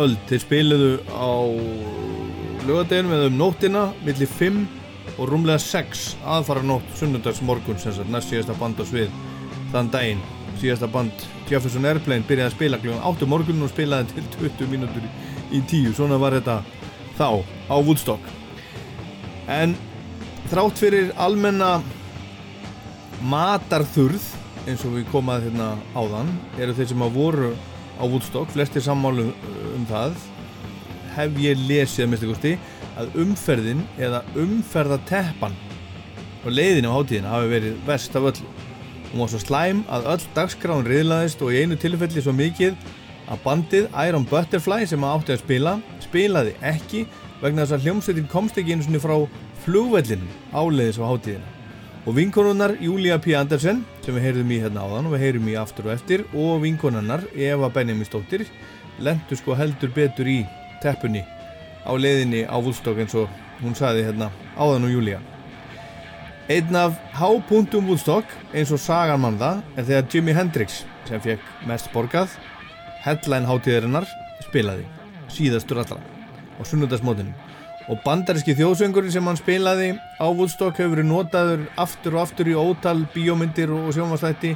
öld. Þeir spiluðu á lögadeginum eða um nóttina millir 5 og rúmlega 6 aðfara nótt sunnundags morgun sem sagt næst síðasta band á svið þann daginn. Síðasta band Jefferson Airplane byrjaði að spila kljóðan 8 morgun og spilaði til 20 mínútur í 10. Svona var þetta þá á Woodstock. En þrátt fyrir almenna matarþurð eins og við komaði hérna áðan eru þeir sem að voru á Woodstock flestir sammálu um það hef ég lesið að minnstu kosti að umferðin eða umferðateppan og leiðin á hátíðina hafi verið verst af öllu. Hún var svo slæm að öll dagskráin riðlaðist og í einu tilfelli svo mikið að bandið Iron Butterfly sem átti að spila spilaði ekki vegna þess að hljómsveitin komst ekki einu svona frá flugvellinum áleiðis á hátíðina og vinkonunnar Júlia P. Andersen sem við heyrðum í hérna áðan og við heyrum í aftur og eftir og vinkonunnar Eva Benjaminsdóttir lendur sko heldur betur í teppunni á leiðinni á Woodstock eins og hún saði hérna áðan og Júlia Einn af hápunktum Woodstock eins og sagan mann það er þegar Jimi Hendrix sem fekk mest borgað headline hátíðarinnar spilaði síðastur allra á sunnundagsmótinu og bandaríski þjóðsöngurinn sem hann spilaði á Woodstock hefur verið notaður aftur og aftur í ótal bíómyndir og sjónvarslætti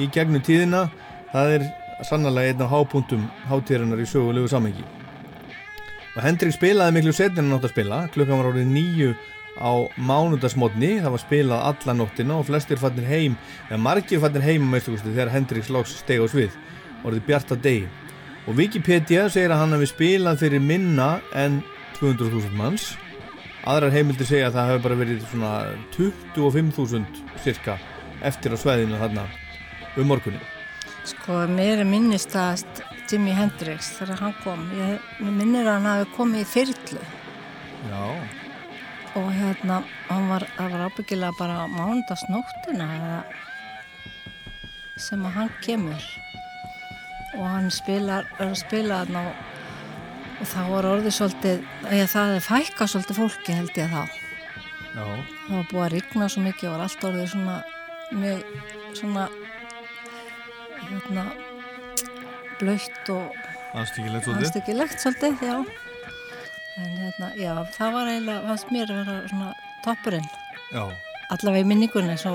í gegnum tíðina. Það er sannlega einn af hápunktum hátíðarinnar í sögulegu samengi og Hendrik spilaði miklu setjana nátt að spila. Klukkan var árið nýju á mánudagsmótni það var spilað alla nóttina og flestir fannir heim eða margir fannir heim þegar Hendrik slóks steg á svið. Orðið bjarta degi. Og Wikipedia segir að hann hafi spilað fyrir minna en 200.000 manns. Aðrar heimildir segja að það hefur bara verið svona 25.000 cirka eftir á sveðinu þarna um morgunin Sko, mér er minnist að Jimi Hendrix þegar hann kom. Ég, mér minnir að hann hafi komið í fyrlu Já. Og hérna, hann var, var ábyggilega bara mánudagsnóttina eða sem að hann kemur. Og hann spilar, er að spila þarna og, og það var orðið svolítið, eða það er fækka svolítið fólki held ég þá. Já. Það var búið að rigna svo mikið og var allt orðið svona mjög svona hérna blöytt og Anstíkilegt svolítið. anstíkilegt svolítið, já. En hérna, já, það var eiginlega fannst mér að vera svona toppurinn. Já, allavega í minningunni svo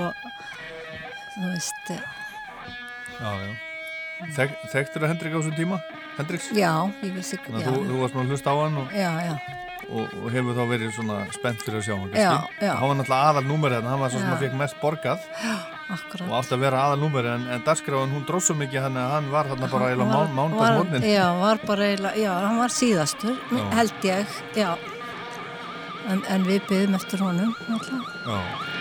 þú veist eh, já, já Þek, Þekktur að Hendrik á þessum tíma? Hendriks? já, ég vissi Þannig já, að þú, þú varst maður að hlusta á hann og, já, já, og, og hefur þá verið svona spennt fyrir að sjá hann. Hann var náttúrulega aðal númerið hann, hann var svo sem að fekk mest borgað akkurat og átti að vera aðal númerið en, en dagskráin hún dróð svo mikið hann að hann var þarna bara eiginlega var- mán, var- mándagsmótnin Já, var bara eiginlega, já, hann var síðastur, Já. held ég, já. En, en við byggðum eftir honum, alltaf.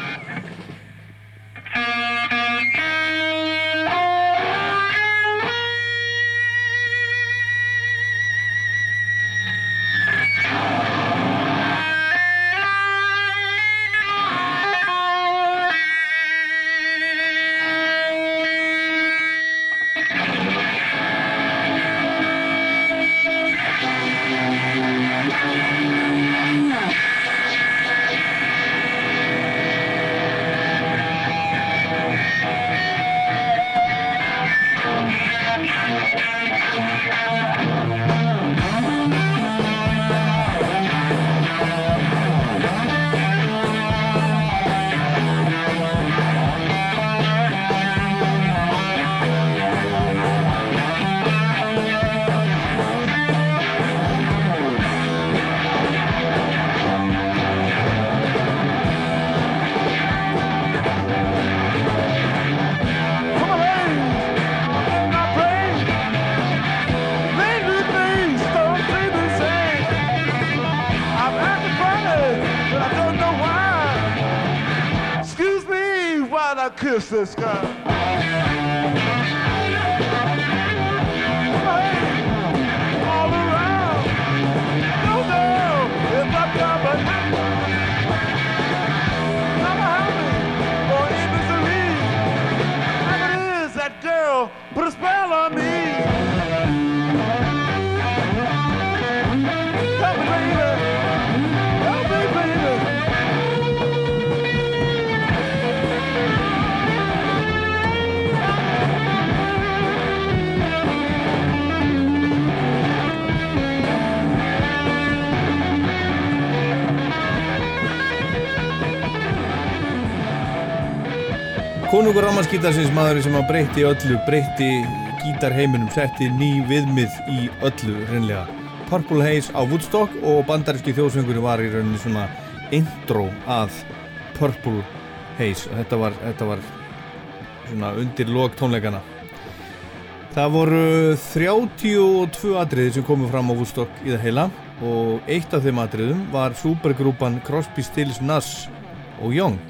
Konungur Rammarskítarsins maðurinn sem að breytti öllu, breytti gítarheiminum, setti ný viðmið í öllu reynlega. Purple Haze á Woodstock og bandaríski þjóðsöngur var í rauninni svona intro að Purple Haze. Þetta var, þetta var svona undir lok tónleikana. Það voru 32 atriði sem komu fram á Woodstock í það heila og eitt af þeim atriðum var supergrúpan Crosby, Stills, Nass og Young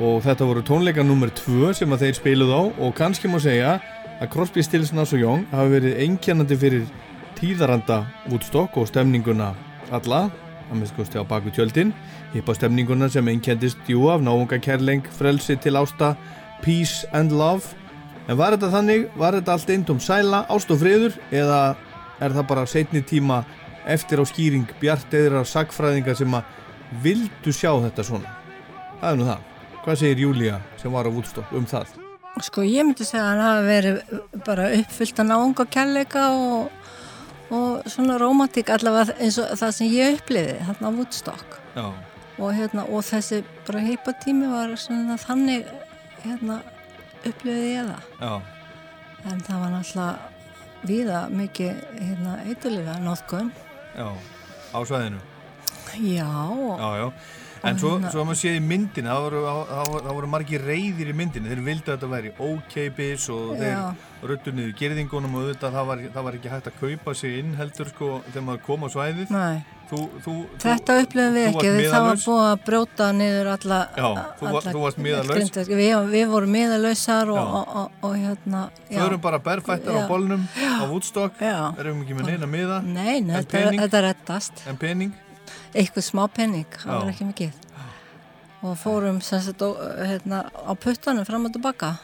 og þetta voru tónleika nummer 2 sem að þeir spiluð á. Og kannski má segja að Crosby, Stills, Nass og Young hafi verið einkennandi fyrir tíðaranda Woodstock og stemninguna alla að minnst kosti á baku tjöldin. Hippa stemninguna sem einkendist jú af náunga kærleng, frelsi til ásta peace and love. En var þetta þannig, var þetta allt eindum sæla, ást og friður? Eða er það bara setni tíma eftir á skýring bjart eðra sagfræðinga sem að vildu sjá þetta svona? Það er nú það hvað segir Júlía sem var á Woodstock um það? Sko ég myndi segja að hann hafi verið bara uppfyllt að náunga kærleika og, og svona romantík allavega eins og það sem ég uppliði þarna á Woodstock. Og, hérna, og þessi bara heipa tími var svona þannig hérna, upplifiði ég það. Já, en það var náttúrulega víða mikið hérna, eitthulifa nóðgun já, á svæðinu? Já, Já, já En svo, svo að maður séð í myndin það voru, voru, margir reyðir í myndin þeir vildu að þetta væri ókeipis og Já. þeir röttu niður gerðingunum og auðvitað það var, það var ekki hægt að kaupa sig inn heldur sko þegar maður kom á svæðið Nei. Þú, þú, Þetta upplifum við ekki, við það var búið að brjóta niður alla... Já, þú alla- þú varst. Grindavík. Við, við vorum miðalausar og, Já. og, og, og hérna... já. Förum bara berfættar á Já. bolnum á Woodstock, Já. erum ekki með neina miða Nei, nei, þetta, þetta rettast. En pening? Eitthvað smá penning, það var ekki mikið. Og fórum sem sagt ó- hérna, á puttanum fram og tilbaka.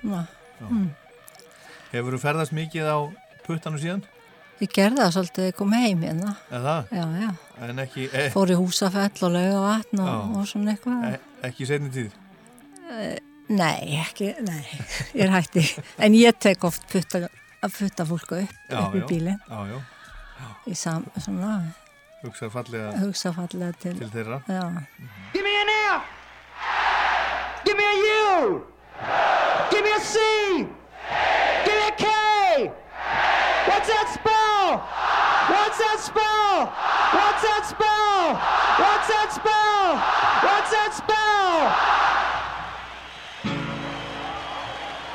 Svona. Mm. Hefur þú ferðast mikið á puttanum síðan? Ég gerði það svolítið ég kom heim hérna. Já, já. En ekki, e, Fór í húsafell og lauga vatn og, og svona eitthvað. e, ekki í setni tíð? Eh, Nei, ekki, nei, ég er hætti. En ég tek oft putta, putta fólku upp, Já, upp í já. bílinn. Í sam, svona, Hugsa fallega hugsa fallega til. til þeirra. Já. Give me an F. Give me a U. Give me a C. Give me a K. What's that spell? What's that spell? What's that spell? What's that spell?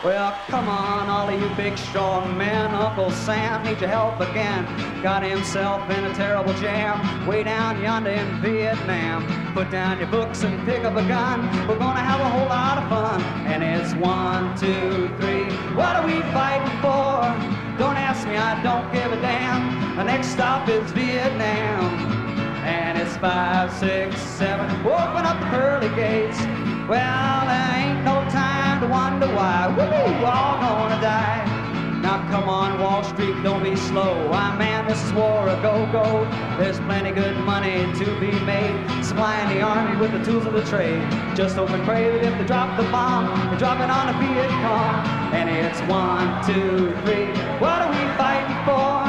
Well, come on, all of you big strong men. Uncle Sam needs your help again. Got himself in a terrible jam way down yonder in Vietnam. Put down your books and pick up a gun. We're gonna have a whole lot of fun. And it's one, two, three. What are we fighting for? Don't ask me, I don't give a damn. The next stop is Vietnam. And it's five, six, seven. Open up the pearly gates. Well, there ain't no time to wonder why. Woo, all gonna die. Now come on, Wall Street, don't be slow. I man, this is war a go-go. There's plenty good money to be made. Supplying the army with the tools of the trade. Just hope and pray that if they drop the bomb, they drop it on a Viet Cong. And it's one, two, three. What are we fighting for?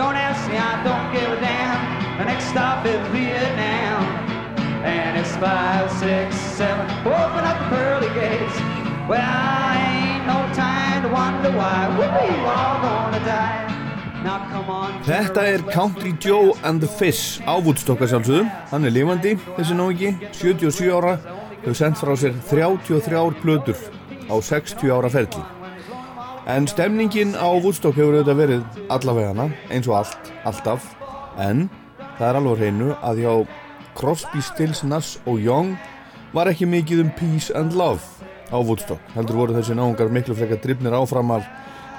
Don't ask me, I don't give a damn. The next stop is Vietnam. Seven. Open up the pearly gates. Well, ain't no time to wonder why. We're all gonna die. Þetta er Country Joe and the Fish á Woodstock að sjálfsögðu. Hann er lifandi, þessi náingi, 77 ára, hefur sendt frá sér 33 plötur á 60 ára ferli. En stemningin á Woodstock hefur auðvitað verið allavegana, eins og allt, alltaf, en það er alveg hreinu að hjá Crosby, Stills, Nass og Young var ekki mikið um peace and love á Woodstock. Heldur voru þessi náungar miklu frekar drifnir áfram af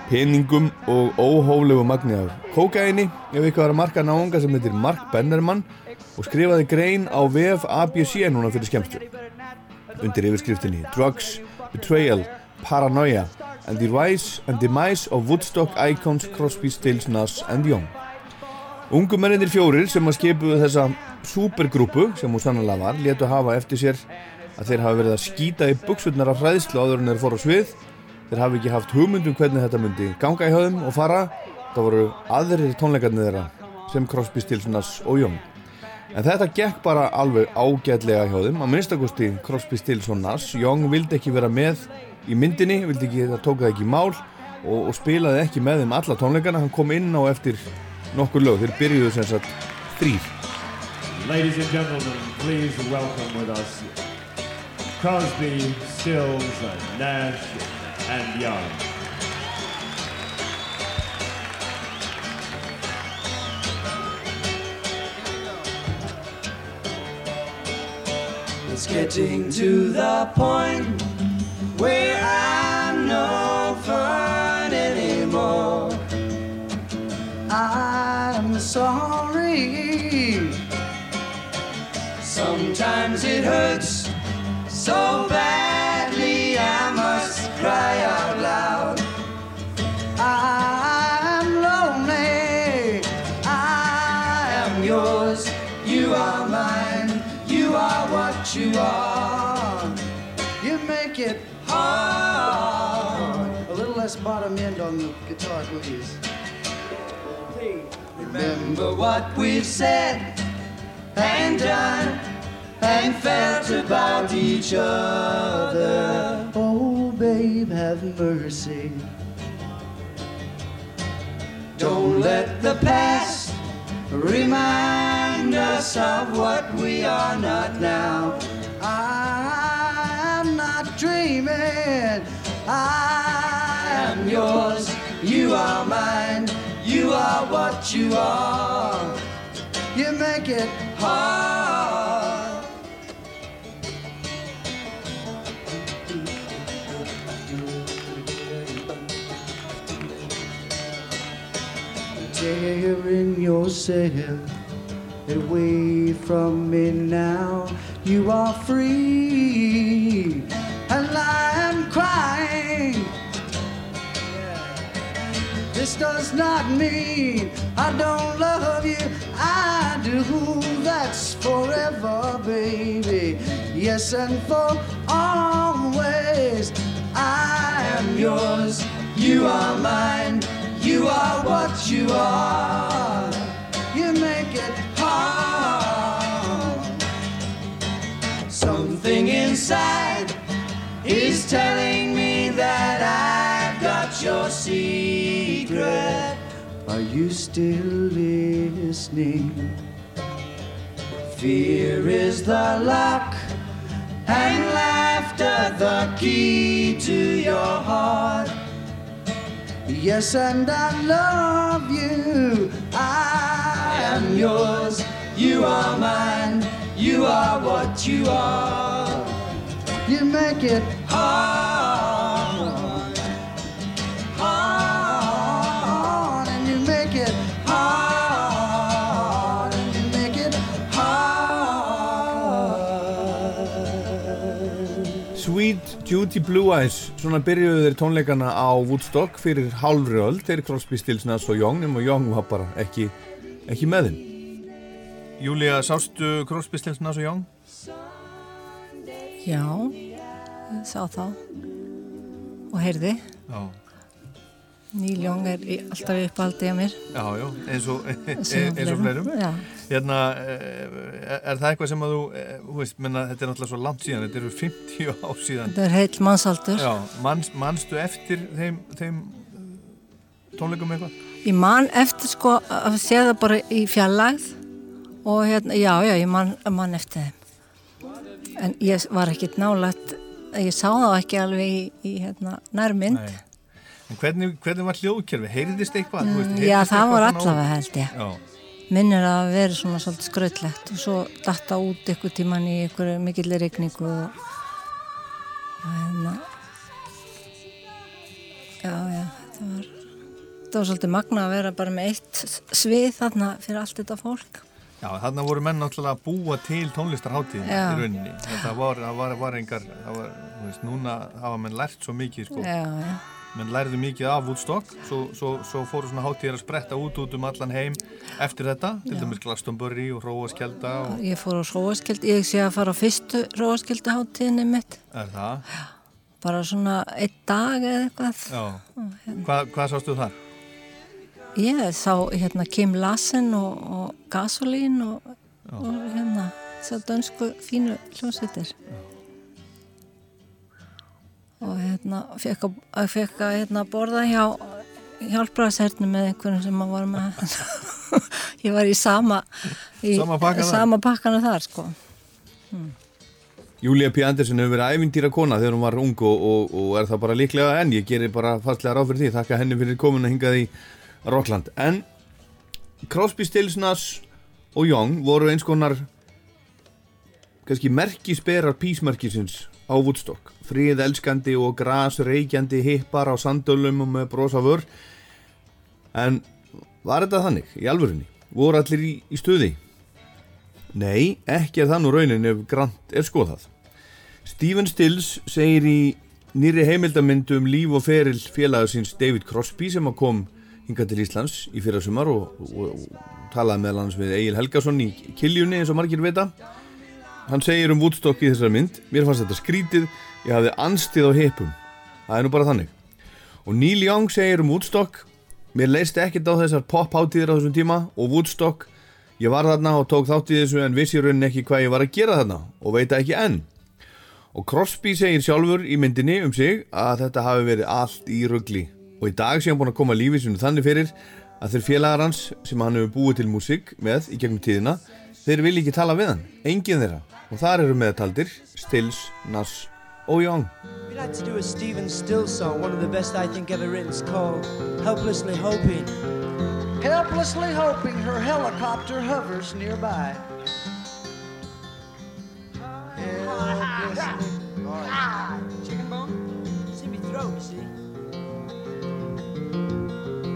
peningum og óhóflegu magni af kókaini ef eitthvað var að marka náunga sem heitir Mark Bennerman og skrifaði grein á VF ABC núna fyrir skemmstu undir yfirskriftinni Drugs, Betrayal, Paranoia and the Rise and Demise of Woodstock Icons Crosby, Stills, Nass and Young Ungu menninir fjórir sem að skipuðu þessa supergrúpu sem hún sannlega var letu hafa eftir sér að þeir hafa verið að skýta í buksurnar af hræðslu áður en þeir fóru á svið þeir hafi ekki haft hugmyndum hvernig þetta myndi ganga í höfðum og fara það voru aðrir tónleikarnir þeirra sem Crosby, Stills, Nass og Young En þetta gekk bara alveg ágætlega hjá þeim, að minnstakosti Crosby, Stills og Nash. Young vildi ekki vera með í myndinni, vildi ekki, það tók það ekki í mál og, og spilaði ekki með þeim alla tónleikana. Hann kom inn á eftir nokkur lög, þeir byrjuðu sem sagt þrýr. Ladies and gentlemen, please welcome with us Crosby, Stills, Nash, and Young. It's getting to the point where I'm no fun anymore. I'm sorry. Sometimes it hurts so badly I must cry out loud. I'm lonely. I am yours. You are mine. You are what you are. You make it hard. A little less bottom end on the guitar, please. Remember what we've said and done and felt about each other. Oh, babe, have mercy. Don't let the past remind us of what we are not now. I'm not dreaming. I am yours. You are mine. You are what you are. You make it hard. Tearing yourself away from me now. You are free, and I am crying. This does not mean I don't love you. I do. That's forever, baby. Yes, and for always. I am yours. You are mine. You are what you are. You make it hard. Something inside is telling me that I've got your Are you still listening? Fear is the lock, and laughter the key to your heart. Yes, and I love you. I am yours. You are mine. You are what you are. You make it hard. Duty Blue Eyes. Svona byrjuðu þeir tónleikana á Woodstock fyrir hálfri öll, þeir Crosby, Stills, Nash og Young. Nema Young var bara ekki, ekki með þeim. Júlia, sástu Crosby, Stills, Nash og Young? Já, ég sá þá og heyrði. Já, Neil Young er alltaf uppaldið að mér. já, já eins og, og fleirum. Hérna, eh, er það eitthvað sem að þú, eh, þú veist, menna, þetta er náttúrulega svo langt síðan, þetta eru 50 ár síðan Þetta er heill mannsaldur. Já, manns, mannstu eftir þeim, þeim tónleikum eitthvað? Ég man eftir sko að sé það bara í fjallægð og hérna, já, já, ég man, man eftir þeim. En ég var ekkit nálægt, ég sá þá ekki alveg í, í hérna, nærmynd. Nei. En hvernig, hvernig var hljóðkerfi? Heyrðist eitthvað? Veist, Mm, heyrðist já, það var allavega held ég. Já, Minnir að vera svona svolítið skrautlegt og svo datta út ykkur tíman í ykkur mikillir regningu og, hérna, já, já, þetta var, þetta var svolítið magna að vera bara með eitt svið þarna fyrir allt þetta fólk. já þarna voru menn náttúrulega að búa til tónlistarháttíðin Já. í rauninni. Það var, það var, var engar, það var, þú veist, núna hafa menn lært svo mikið, sko. Já, já. Menn lærðu mikið af Woodstock, svo, svo, svo fóru svona háttíðir að spretta út út um allan heim eftir þetta, til Já. dæmis Glastonbury og Róaskjelda og Ég fór á Róaskildi, ég sé að fara á fyrstu Róaskildi hátíðinni mitt, er það? bara svona einn dag eða eitthvað. Já. hérna. Hvað, hvað sástu þar? Ég sá hérna Kim Lassen og, og Gasolín og og hérna þessar dönsku fínu hljómsveitir og hérna fekk að, að, fekk að hérna, borða hjá hjálpraðshernu með einhvern sem að var með ég var í sama í, Sama pakkan þar? sama pakkana þar sko hmm. Júlia P. Andersen hefur verið ævindýra kona þegar hún var ung og, og, og er það bara líklega en ég gerir bara fastlega ráð fyrir því þakka henni fyrir komin að hingað í Rockland en Crosby, Stills, Nass og Young voru eins konar kannski merkisberar písmerkisins á Woodstock frið elskandi og gras reykjandi hippar á sandölum og með brosa vör en var þetta þannig í alvörunni voru allir í, í stuði Nei, ekki er það nú raunin ef Grant er skoðað. Stephen Stills segir í nýri heimildamyndu um líf og feril félagasins David Crosby sem kom hingað til Íslands í fyrra sumar og, og, og talaði meðal hans við Egil Helgason í Kiljunni eins og margir vita. Hann segir um Woodstock í þessar mynd, mér fannst þetta skrítið, ég hafði anstið á hipum. Það er nú bara þannig. Og Neil Young segir um Woodstock, mér leist ekkert á þessar pop-háttíðir á þessum tíma og Woodstock Ég var þarna og tók þátt í þessu en vissi í rauninni ekki hvað ég var að gera þarna og veit ekki enn. Og Crosby segir sjálfur í myndinni um sig að þetta hafi verið allt í ruggli og í dag sé hann búin að koma lífið sinu þannig fyrir að þeir félagar hans sem hann hefur búið til músík með í gegnum tíðina þeir vil ekki tala við hann, enginn þeirra og þar eru meðtaldir Stills, Nass og Young. We'd like to do a Stephen Stills song, one of the best I think ever written. It's called Helplessly Hoping. Helplessly hoping her helicopter hovers nearby. Helplessly. Chicken bone? It's in my throat, you see.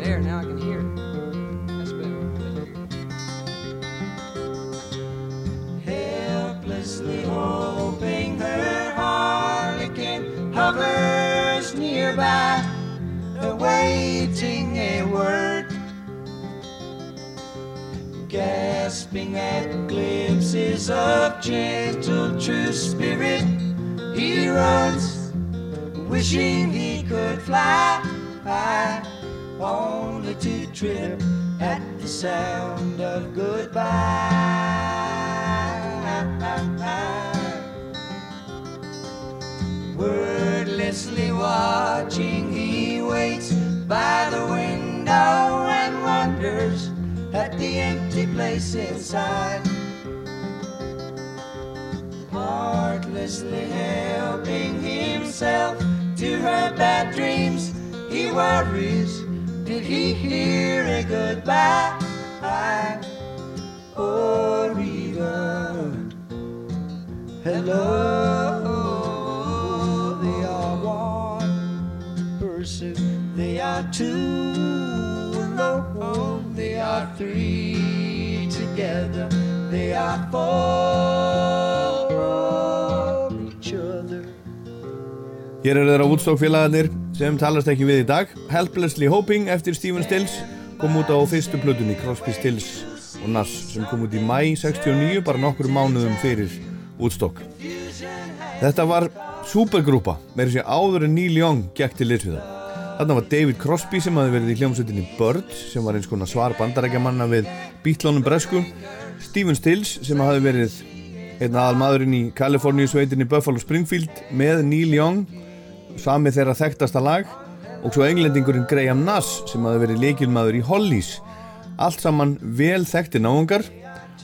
There, now I can hear it. Nearby, awaiting a word gasping at glimpses of gentle true spirit. He runs, wishing he could fly high, only to trip at the sound of goodbye. Wordlessly watching, he waits by the window and wonders at the empty place inside. Heartlessly helping himself to her bad dreams, he worries. Did he hear a goodbye? Or even hello? Are two alone, they are three together, they are four each other. Hér eru þeirra Woodstock félagarnir sem talast ekki við í dag. Helplessly Hoping eftir Stephen Stills kom út á fyrstu plötunni Crosby, Stills og Nass sem kom út í mæ 69 bara nokkur mánuðum fyrir Woodstock. Þetta var supergrúpa með þessi áður en Neil Young gekk til liðsviða. Þarna var David Crosby sem hafi verið í hljómsveitinni Bird sem var eins konar svar bandarækjamanna við Beatlónum Bresku. Stephen Stills sem hafi verið einn aðal maðurinn í Kaliforníu sveitinni Buffalo Springfield með Neil Young sami þeirra þekktasta lag. Og svo englendingurinn Graham Nass sem hafi verið leikilmaður í Hollies. Allt saman vel þekkti náungar.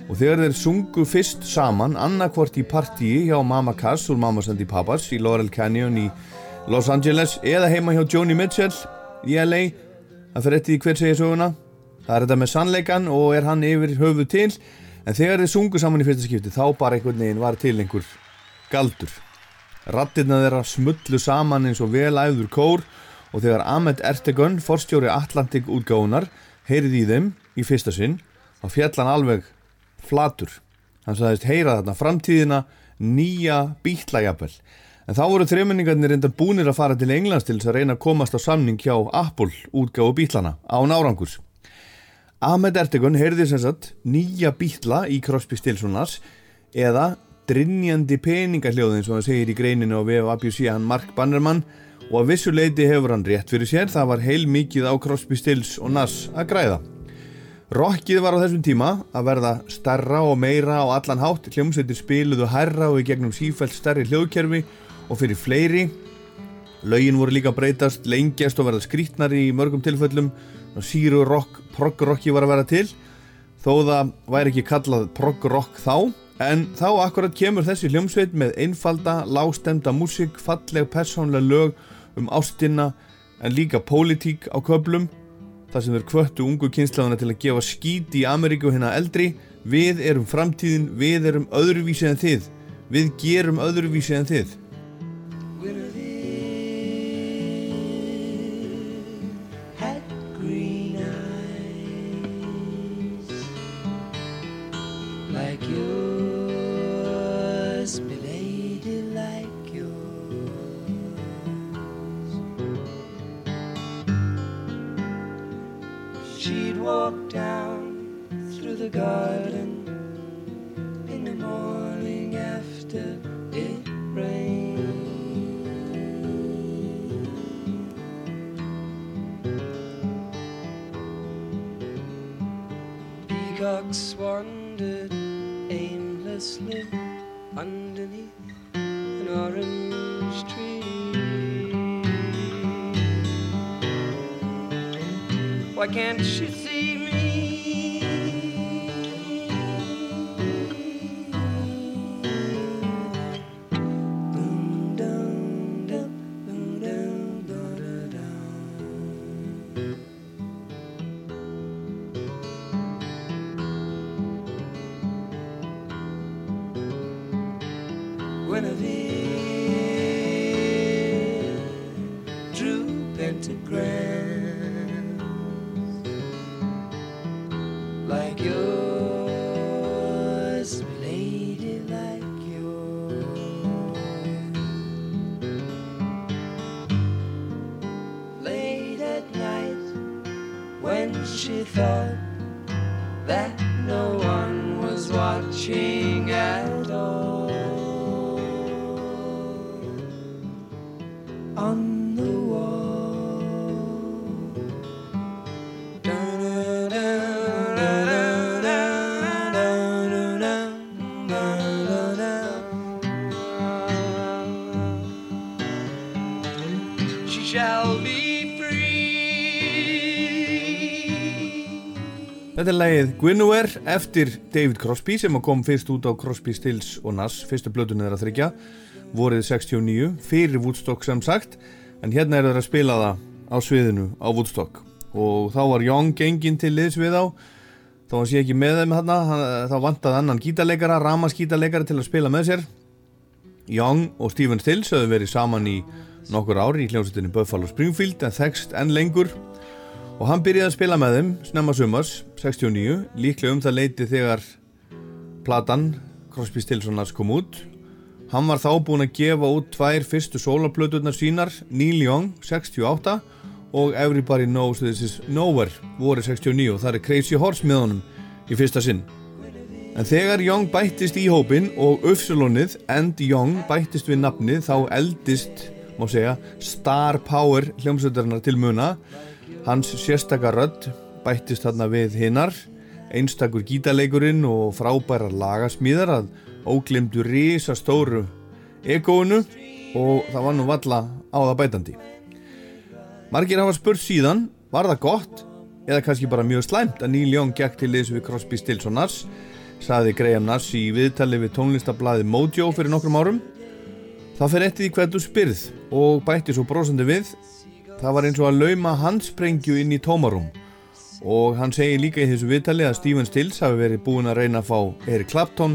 Og þegar þeir sungu fyrst saman annarkvort í partíi hjá Mama Cass úr Mamas and the Papas í Laurel Canyon í Los Angeles eða heima hjá Joni Mitchell í LA það fyrir eftir hver segja söguna það er þetta með sannleikan og er hann yfir höfuð til en þegar þeir sungu saman í fyrsta skipti þá bara einhvern veginn var til einhver galdur rattirna þeirra smullu saman eins og vel æður kór og þegar Ahmed Ertegun, forstjóri Atlantic útgáðunar, heyrði í þeim í fyrsta sinn, þá fjall hann alveg flatur. Hann sagðist heyra þarna framtíðina nýja bítlægjapel. En þá voru þremenningarnir reyndar búnir að fara til Englands til þess að reyna að komast á samning hjá Apple útgáðu bítlana á nárangurs. Ahmed Ertegun heyrði sem sagt nýja bítla í Crosby Stilsonas eða drinjandi peningahljóðin sem hann segir í greininu á VFABC hann Mark Bannerman og að vissu leiti hefur hann rétt fyrir sér það var heil mikið á Crosby Stills og Nass að græða Rockið var á þessum tíma að verða starra og meira á allan hátt, hljómsveitir spiluðu hærra og í gegnum sífælt stærri hljóðkerfi og fyrir fleiri. Lögin voru líka breytast, lengjast og verða skrítnari í mörgum tilfellum. Og síru rock, prog rocki var að vera til. Þó það væri ekki kallað prog rock þá. En þá akkurat kemur þessi hljómsveit með einfalda, lágstemda músik, falleg persónlega lög um ástina en líka pólitík á köplum þar sem þeir kvöttu ungu kynslaðuna til að gefa skít í Ameríku hérna eldri. Við erum framtíðin, við erum öðruvísi en þið. Við gerum öðruvísi en þið walk down through the garden in the morning after it rained. Peacocks wandered aimlessly underneath an orange tree. Why can't she see Þetta er lagið Guinevere eftir David Crosby sem kom fyrst út á Crosby, Stills og Nass. Fyrstu blötunni þeirra þryggja vorið 69 fyrir Woodstock sem sagt en hérna er þeirra að spila það á sviðinu á Woodstock. Og þá var Young genginn til liðs við á þá var sé ekki með þeim hérna þá vantaði annan gítarleikara, ramaskítarleikara til að spila með sér. Young og Stephen Stills höfðu verið saman í nokkur ári í hljómsveitinni Buffalo Springfield en þekst enn lengur. Og hann byrjaði að spila með þeim snemma sumars 69, líklega um það leiti þegar platan Crosby, Stills og Nass kom út hann var þá búinn að gefa út tvær fyrstu sólaplöturnar sínar Neil Young 68 og Everybody Knows This Is Nowhere voru 69 og það er Crazy Horse með honum í fyrsta sinn. En þegar Young bættist í hópin og Ufsulonið and Young bættist við nafnið þá eldist má segja Star Power hljómsveitarinnar til muna. Hans sérstaka rödd bættist þarna við hinnar einstakur gítaleikurinn og frábærar lagasmíðar að óglimdu risastóru egóinu og það var nú valla á það bætandi margir hafa spurt síðan var það gott eða kannski bara mjög slæmt að Neil Young gekk til liðs við Crosby, Stills og Nass saði Graham Nass í viðtali við tónlistablaði Mojo fyrir nokkrum árum. Það fer eftir því hvað þú spyrð og bætti svo brósandi við. Það var eins og að lauma handsprengju inn í tómarum og hann segir líka í þessu viðtali að Stephen Stills hafi verið búinn að reyna að fá Eric Clapton,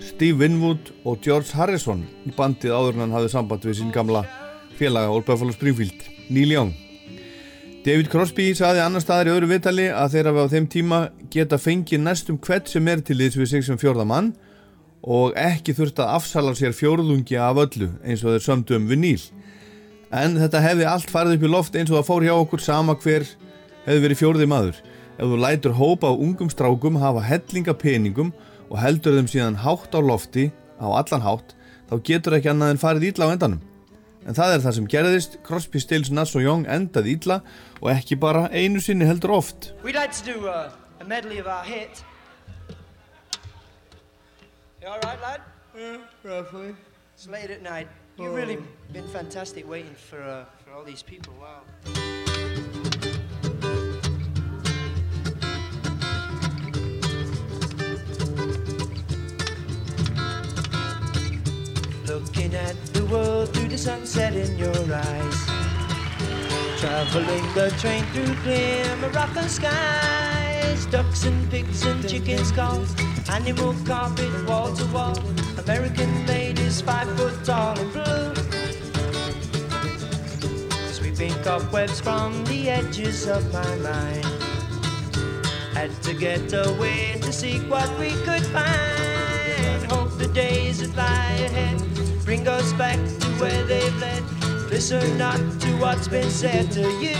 Steve Winwood og George Harrison í bandið áður en hann hafði samband við sín gamla félaga Old Buffalo Springfield, Neil Young. David Crosby saði annar staðar í öðru viðtali að þeirra við á þeim tíma geta fengið næstum hvert sem er til þess við sig sem fjórða mann og ekki þurft að afsala sér fjórðungi af öllu eins og þeir sömdu um við Neil. En þetta hefði allt farið upp í loft eins og það fór hjá okkur sama hver hefði verið fjórði maður. Ef þú lætur hópa á ungum strákum hafa hellinga peningum og heldur þeim síðan hátt á lofti á allan hátt þá getur ekki annað en farið ítla á endanum en það er það sem gerðist Crosby, Stills, Nass og Young endaði ítla og ekki bara einu sinni heldur oft We'd like to do uh, a medley of our hit. You all right, lad? Yeah, roughly. It's late at night. You've Oh. really been fantastic waiting for uh, for all these people. Wow. Looking at the world through the sunset in your eyes. Traveling the train through clear Moroccan skies. Ducks and pigs and chickens call. Animal carpet wall to wall. American ladies five foot tall and blue. Sweeping cobwebs from the edges of my mind. Had to get away to seek what we could find. Hope the days that lie ahead bring us back to where they've led. Listen not to what's been said to you.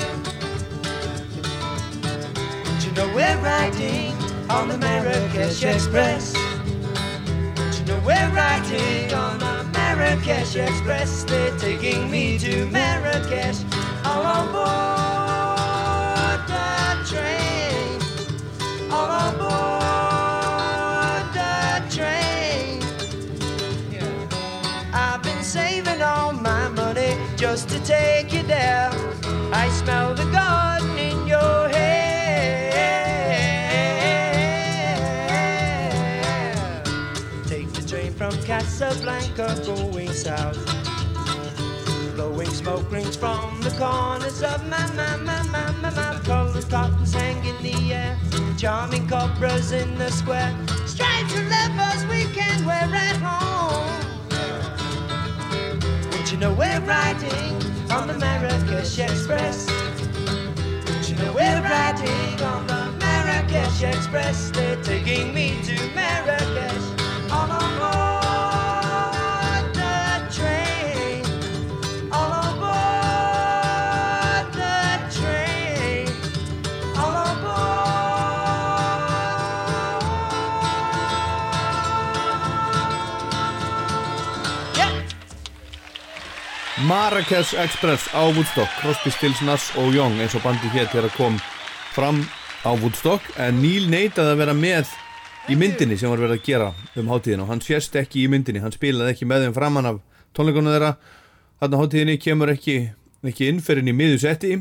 But you know we're riding on the Marrakesh Express. You know we're riding on the Marrakesh Express. They're taking me to Marrakesh all on board take you there. I smell the garden in your hair. Take the train from Casablanca going south. Blowing smoke rings from the corners of my, my, my, my, my, my colored cottons hang in the air. Charming cobras in the square. Stripes and leopards we can wear at home. Don't you know we're riding on the Marrakesh Express? You know we're riding on the Marrakesh Express? They're taking me to Marrakesh Marrakesh Express á Woodstock Crosby, Stills, Nass og Young eins og bandi hér þegar kom fram á Woodstock. En Neil neitaði að vera með í myndinni sem var verið að gera um hátíðina og hann sést ekki í myndinni, hann spilaði ekki með þeim framann af tónleikunum þeirra. Þarna á hátíðinni kemur ekki, ekki innferðin í miðu setti.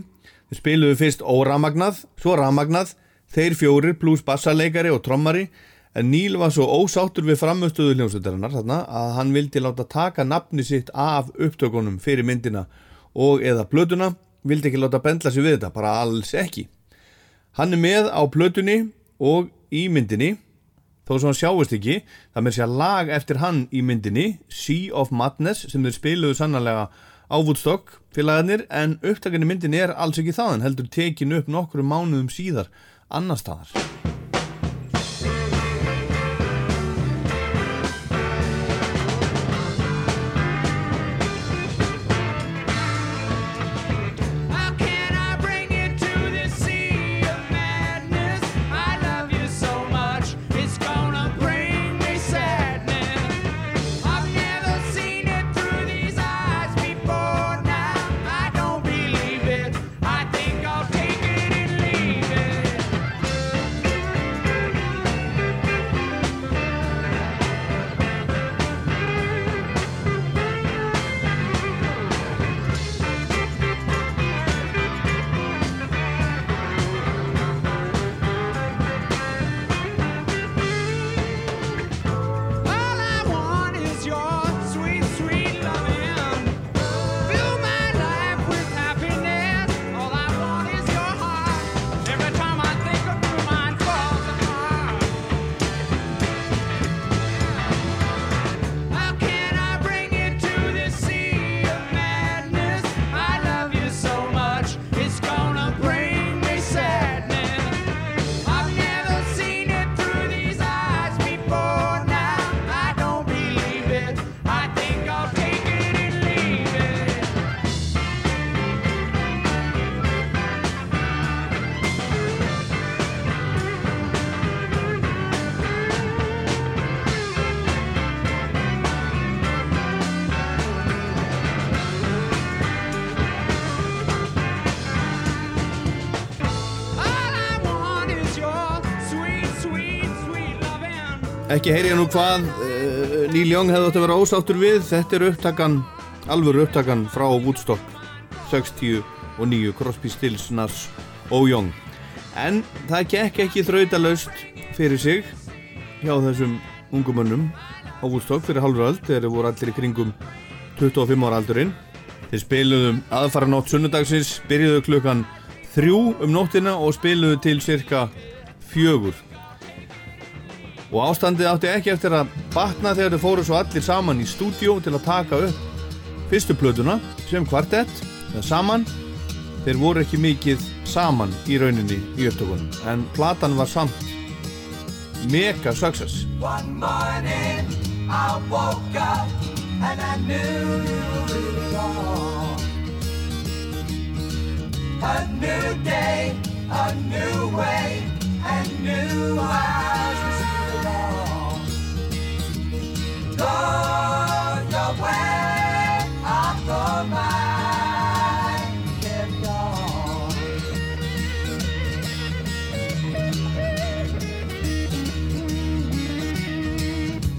Þeir spiluðu fyrst óramagnað, svo ramagnað þeir fjórir pluss bassarleikari og trommari en Neil var svo ósáttur við framöstöðu hljómsveitarinnar að hann vildi láta taka nafni sitt af upptökunum fyrir myndina og eða plötuna vildi ekki láta bendla sig við þetta, bara alls ekki. Hann er með á plötunni og í myndinni þó sem hann sjáist ekki það með sér lag eftir hann í myndinni Sea of Madness sem þeir spiluðu sannarlega á Woodstock félagarnir en upptakinni myndinni er alls ekki þaðan heldur tekin upp nokkru mánuðum síðar annar staðar Ekki heyri ég nú hvað uh, Neil Young hefði átt að vera ósáttur við. Þetta er upptakan, alvöru upptakan frá Woodstock 69 Crosby, Stills, Nass og Young. En það gekk ekki þrautalaust fyrir sig hjá þessum ungumönnum á Woodstock fyrir halvur öll þegar þeir voru allir í kringum 25 ára aldurinn. Þeir spiluðum aðfara nótt sunnudagsins, byrjuðu klukkan þrjú um nóttina og spiluðu til cirka fjögur. Og ástandið átti ekki eftir að batna þegar þeir fóru svo allir saman í stúdíó til að taka upp fyrstu plötuna sem kvartett, eða saman. Þeir voru ekki mikið saman í rauninni í upptökunum, en platan var samt mega success. One morning I woke up and I knew it all. A new day, a new way, and new eyes to see it all. Go your way, I'll go mine. Kept on.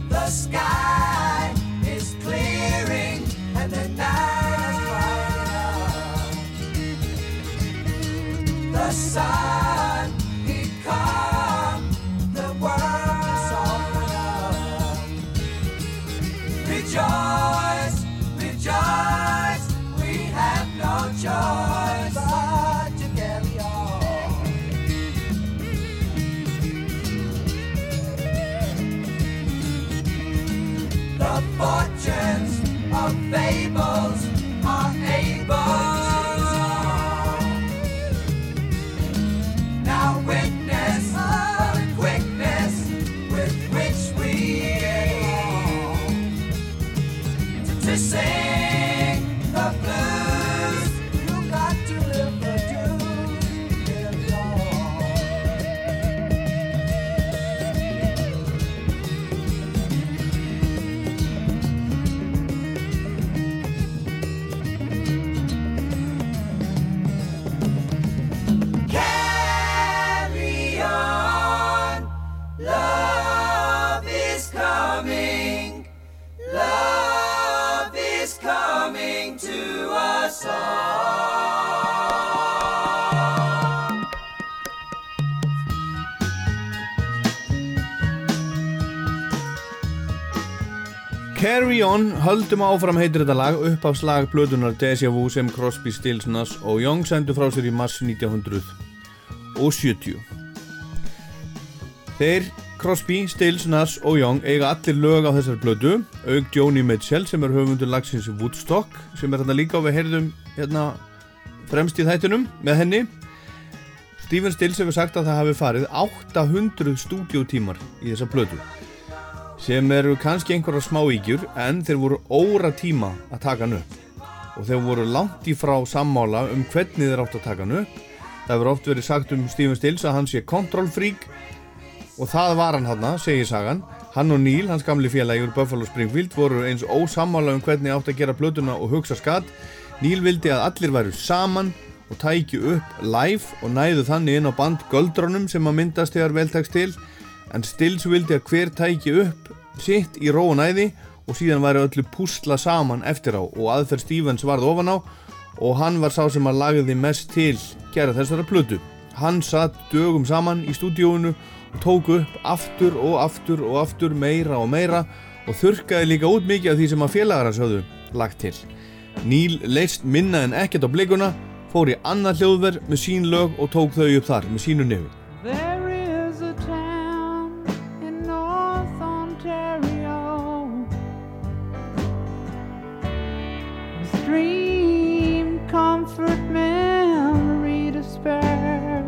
The sky is clearing and the night is brightening up. The sun Carry On, höldum áfram heitir þetta lag, uppafslag blödunar Deja Vu sem Crosby, Stills, Nass og Young sendu frá sér í mars 1970. Þeir, Crosby, Stills, Nass og Young eiga allir lög á þessar blödu, auk Joni Mitchell sem er höfundur lagsins Woodstock, sem er hérna líka og við heyrðum hérna fremst í þættunum með henni. Stephen Stills hefur sagt að það hafi farið 800 stúdíótímar í þessa blödu sem eru kannski einhverja smá ígjur en þeir voru óra tíma að taka hann upp. Og þeir voru langt í frá sammála um hvernig þeir átt að taka hann upp. Það hefur oft verið sagt um Stephen Stills að hann sé kontrollfrík og það var hann hann, segir sagan. Hann og Neil, hans gamli félagi úr Buffalo Springfield voru eins ósammála um hvernig átt að gera plötuna og hugsa skatt Neil vildi að allir væru saman og tækju upp live og næðu þannig inn á band göldrónum sem að myndast þegar veltækst til en Stills vildi að hver tæki upp sitt í ró og síðan væri öllu púsla saman eftir á og aðferð Stevens varð ofan á og hann var sá sem að lagði mest til gera þessara plötu. Hann satt dögum saman í stúdíóinu og tók upp aftur og aftur og aftur meira og meira og þurrkaði líka út mikið af því sem að félagar hans höfðu lagt til. Neil leist minna en ekkert á blikuna, fór í annað hljóðverð með sín lög og tók þau upp þar með sínu nefi. Comfort, memory to spare.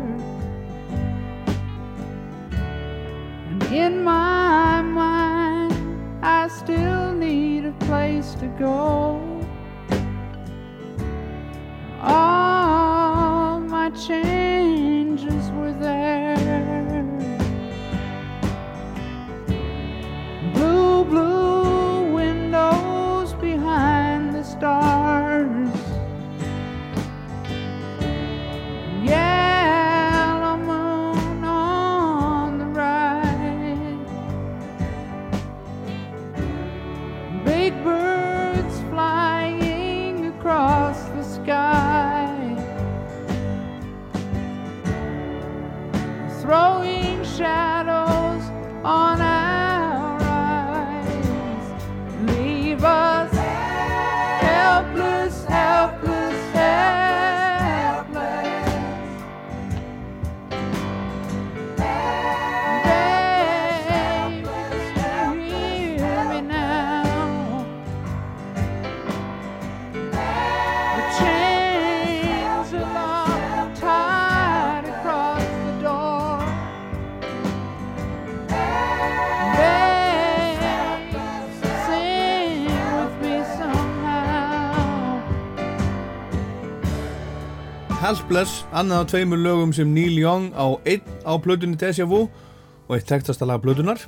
And in my mind, I still need a place to go. All my changes were there. Blue, blue windows behind the stars. Helpless, annað á tveimur lögum sem Neil Young á einn á plötunni Deja Vu og eitt tektasta lag plötunar.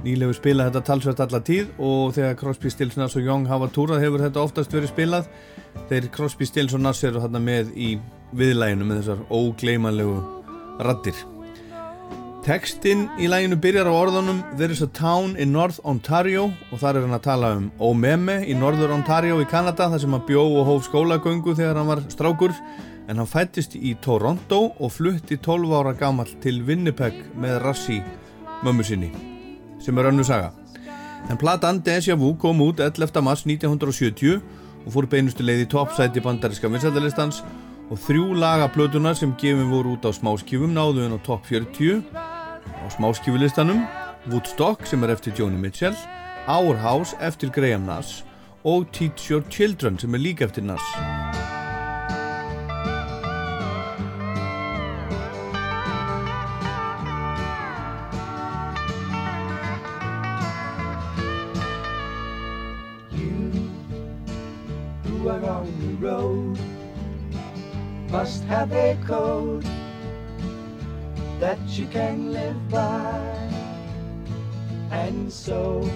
Neil hefur spilað þetta talsvært alla tíð og þegar Crosby, Stills, Nass og Young hafa túrað hefur þetta oftast verið spilað. Þeir Crosby, Stills og Nass eru þarna með í viðlæginu með þessar ógleymanlegu raddir. Tekstinn í læginu byrjar á orðunum There is a town in North Ontario og þar er hann að tala um Omeme í Norður Ontario í Kanada þar sem hann bjó og hóf skólagöngu þegar hann var strákur en hann fættist í Toronto og flutti 12 ára gamall til Winnipeg með Rassi mömmu sinni sem er önnu saga. En platan Deja Vu kom út 11. mars 1970 og fór beinustu leið í toppsæti bandaríska vinsættalistans og þrjú laga plötunar sem gefin voru út á smáskjöfum náðu en á topp 40 á smáskjöfulistanum Woodstock sem er eftir Joni Mitchell Our House eftir Graham Nass og Teach Your Children sem er líka eftir Nass must have a code that you can live by. And so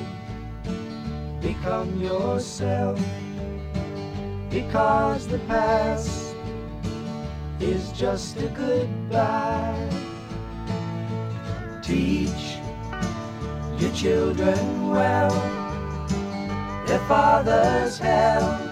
become yourself because the past is just a goodbye. Teach your children well their father's hell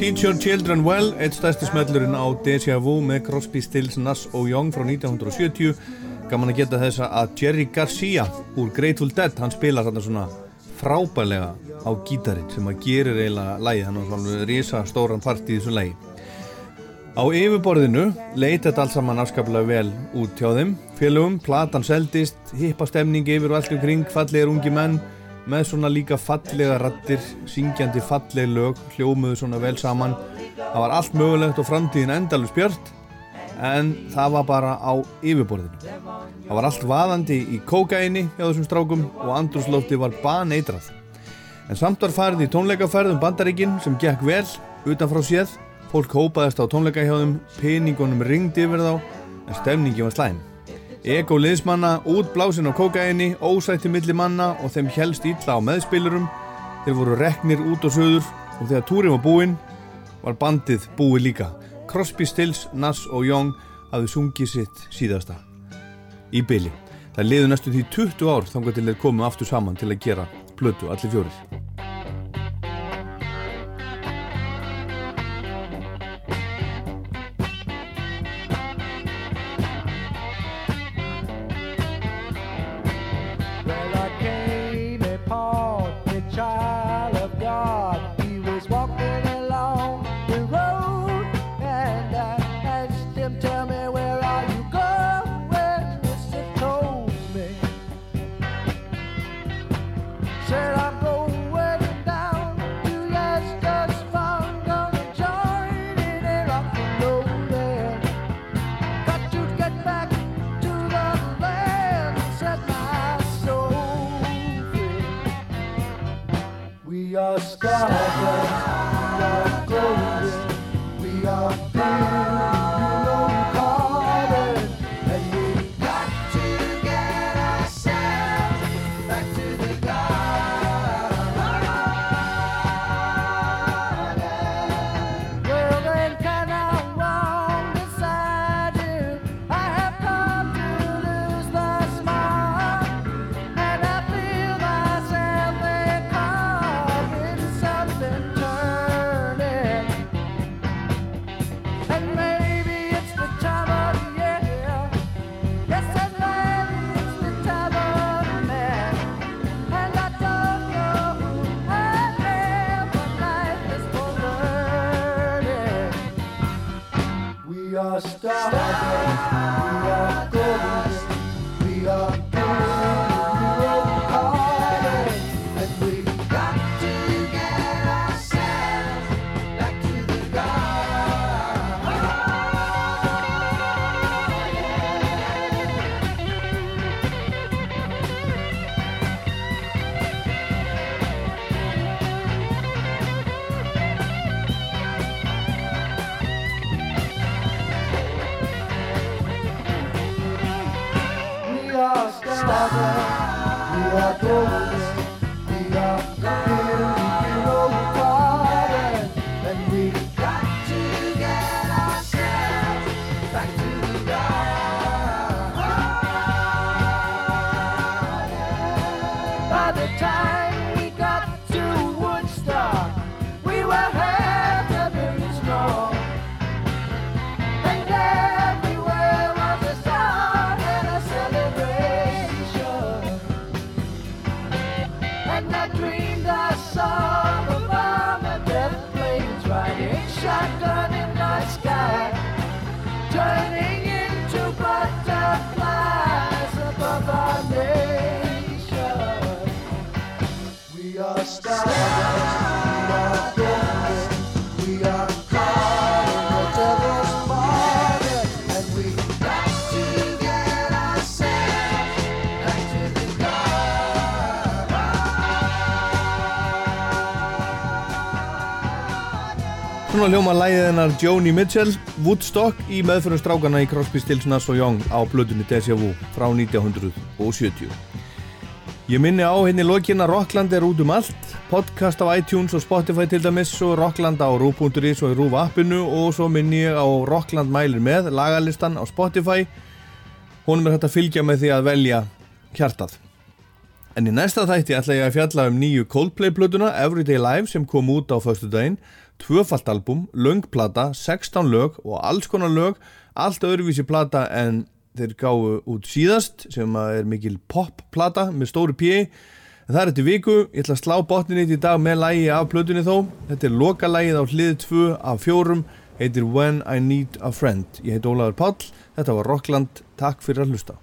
Teach Your Children Well, eitt stærsti smellurinn á Deja Vu með Crosby, Stills, Nass og Young frá 1970 gaman að geta þessa að Jerry Garcia úr Grateful Dead, hann spilar þarna svona frábælega á gítarinn sem að gerir eiginlega lægi, hann er svona risa stóran part í þessu lægi Á yfirborðinu leit þetta allt saman afskaplega vel út hjá þeim. Félögum, platan seldist, hippa stemning yfir og allt um kring, fallegir ungi menn með svona líka fallega rattir syngjandi falleg lög hljómuðu svona vel saman. Það var allt mögulegt og framtíðin endalus björt en það var bara á yfirborðinu. Það var allt vaðandi í kókaini hjá þessum strákum og andrúslófti var baneitrað. En samt var farið í tónleikaferð um bandaríkin sem gekk vel utan frá séð. Fólk hópaðist á tónleika hjá þeim peningunum ringdi yfir þá en stemningi var slæm Ego liðsmanna, útblásin á kókaini, ósætti milli manna og þeim helst illa á meðspilurum. Þeir voru reknir út og söður og þegar túrin var búinn var bandið búið líka. Crosby, Stills, Nass og Young hafði sungið sitt síðasta í byli. Það liðu næstu því 20 ár þangar til þeir komu aftur saman til að gera plötu allir fjórir. Svona hljóma lægið hennar Joni Mitchell, Woodstock í meðförum strákana í Crosby, Stills, Nass og Young á blöðunni Deja Vu frá 1970. Ég minni á henni lokina Rockland er út um allt, podcast á iTunes og Spotify til dæmis og Rockland á Rú.is og í Rúf appinu og svo minni ég á Rockland mælir með lagalistan á Spotify. Honum er hægt að fylgja með því að velja hjartað. En í næsta þætti ætla ég að fjalla um nýju Coldplay plötuna Everyday Live sem kom út á föstu daginn tvöfalt album, löng plata, 16 lög og alls konar lög allt öðruvísi plata en þeir gáu út síðast sem er mikil pop plata með stóru P. En það er eftir viku, ég ætla að slá botninni í dag með lægi af plötunni þó. Þetta er loka lægið á hlið 2 af fjórum heitir When I Need a Friend. Ég heit Ólaður Páll, þetta var Rockland takk fyrir að hlusta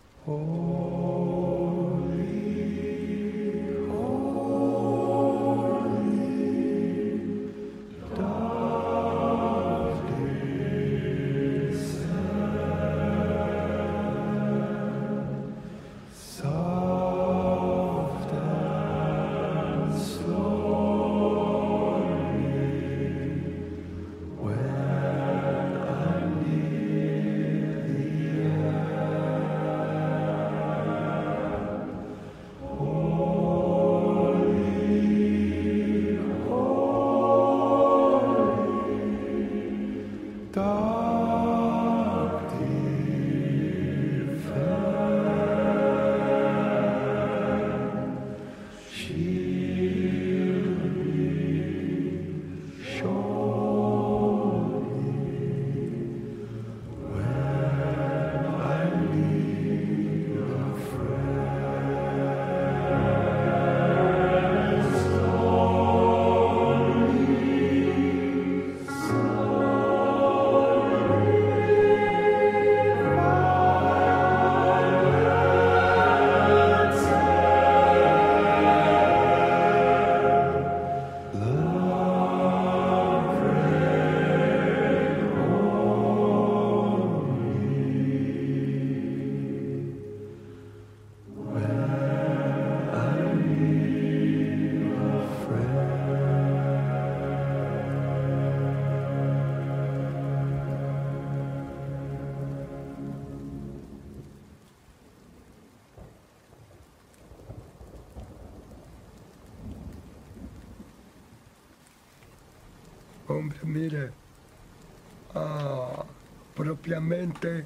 propiamente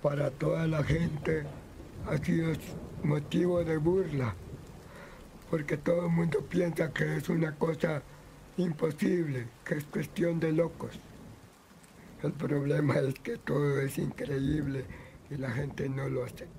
para toda la gente ha sido motivo de burla, porque todo el mundo piensa que es una cosa imposible, que es cuestión de locos. El problema es que todo es increíble y la gente no lo acepta.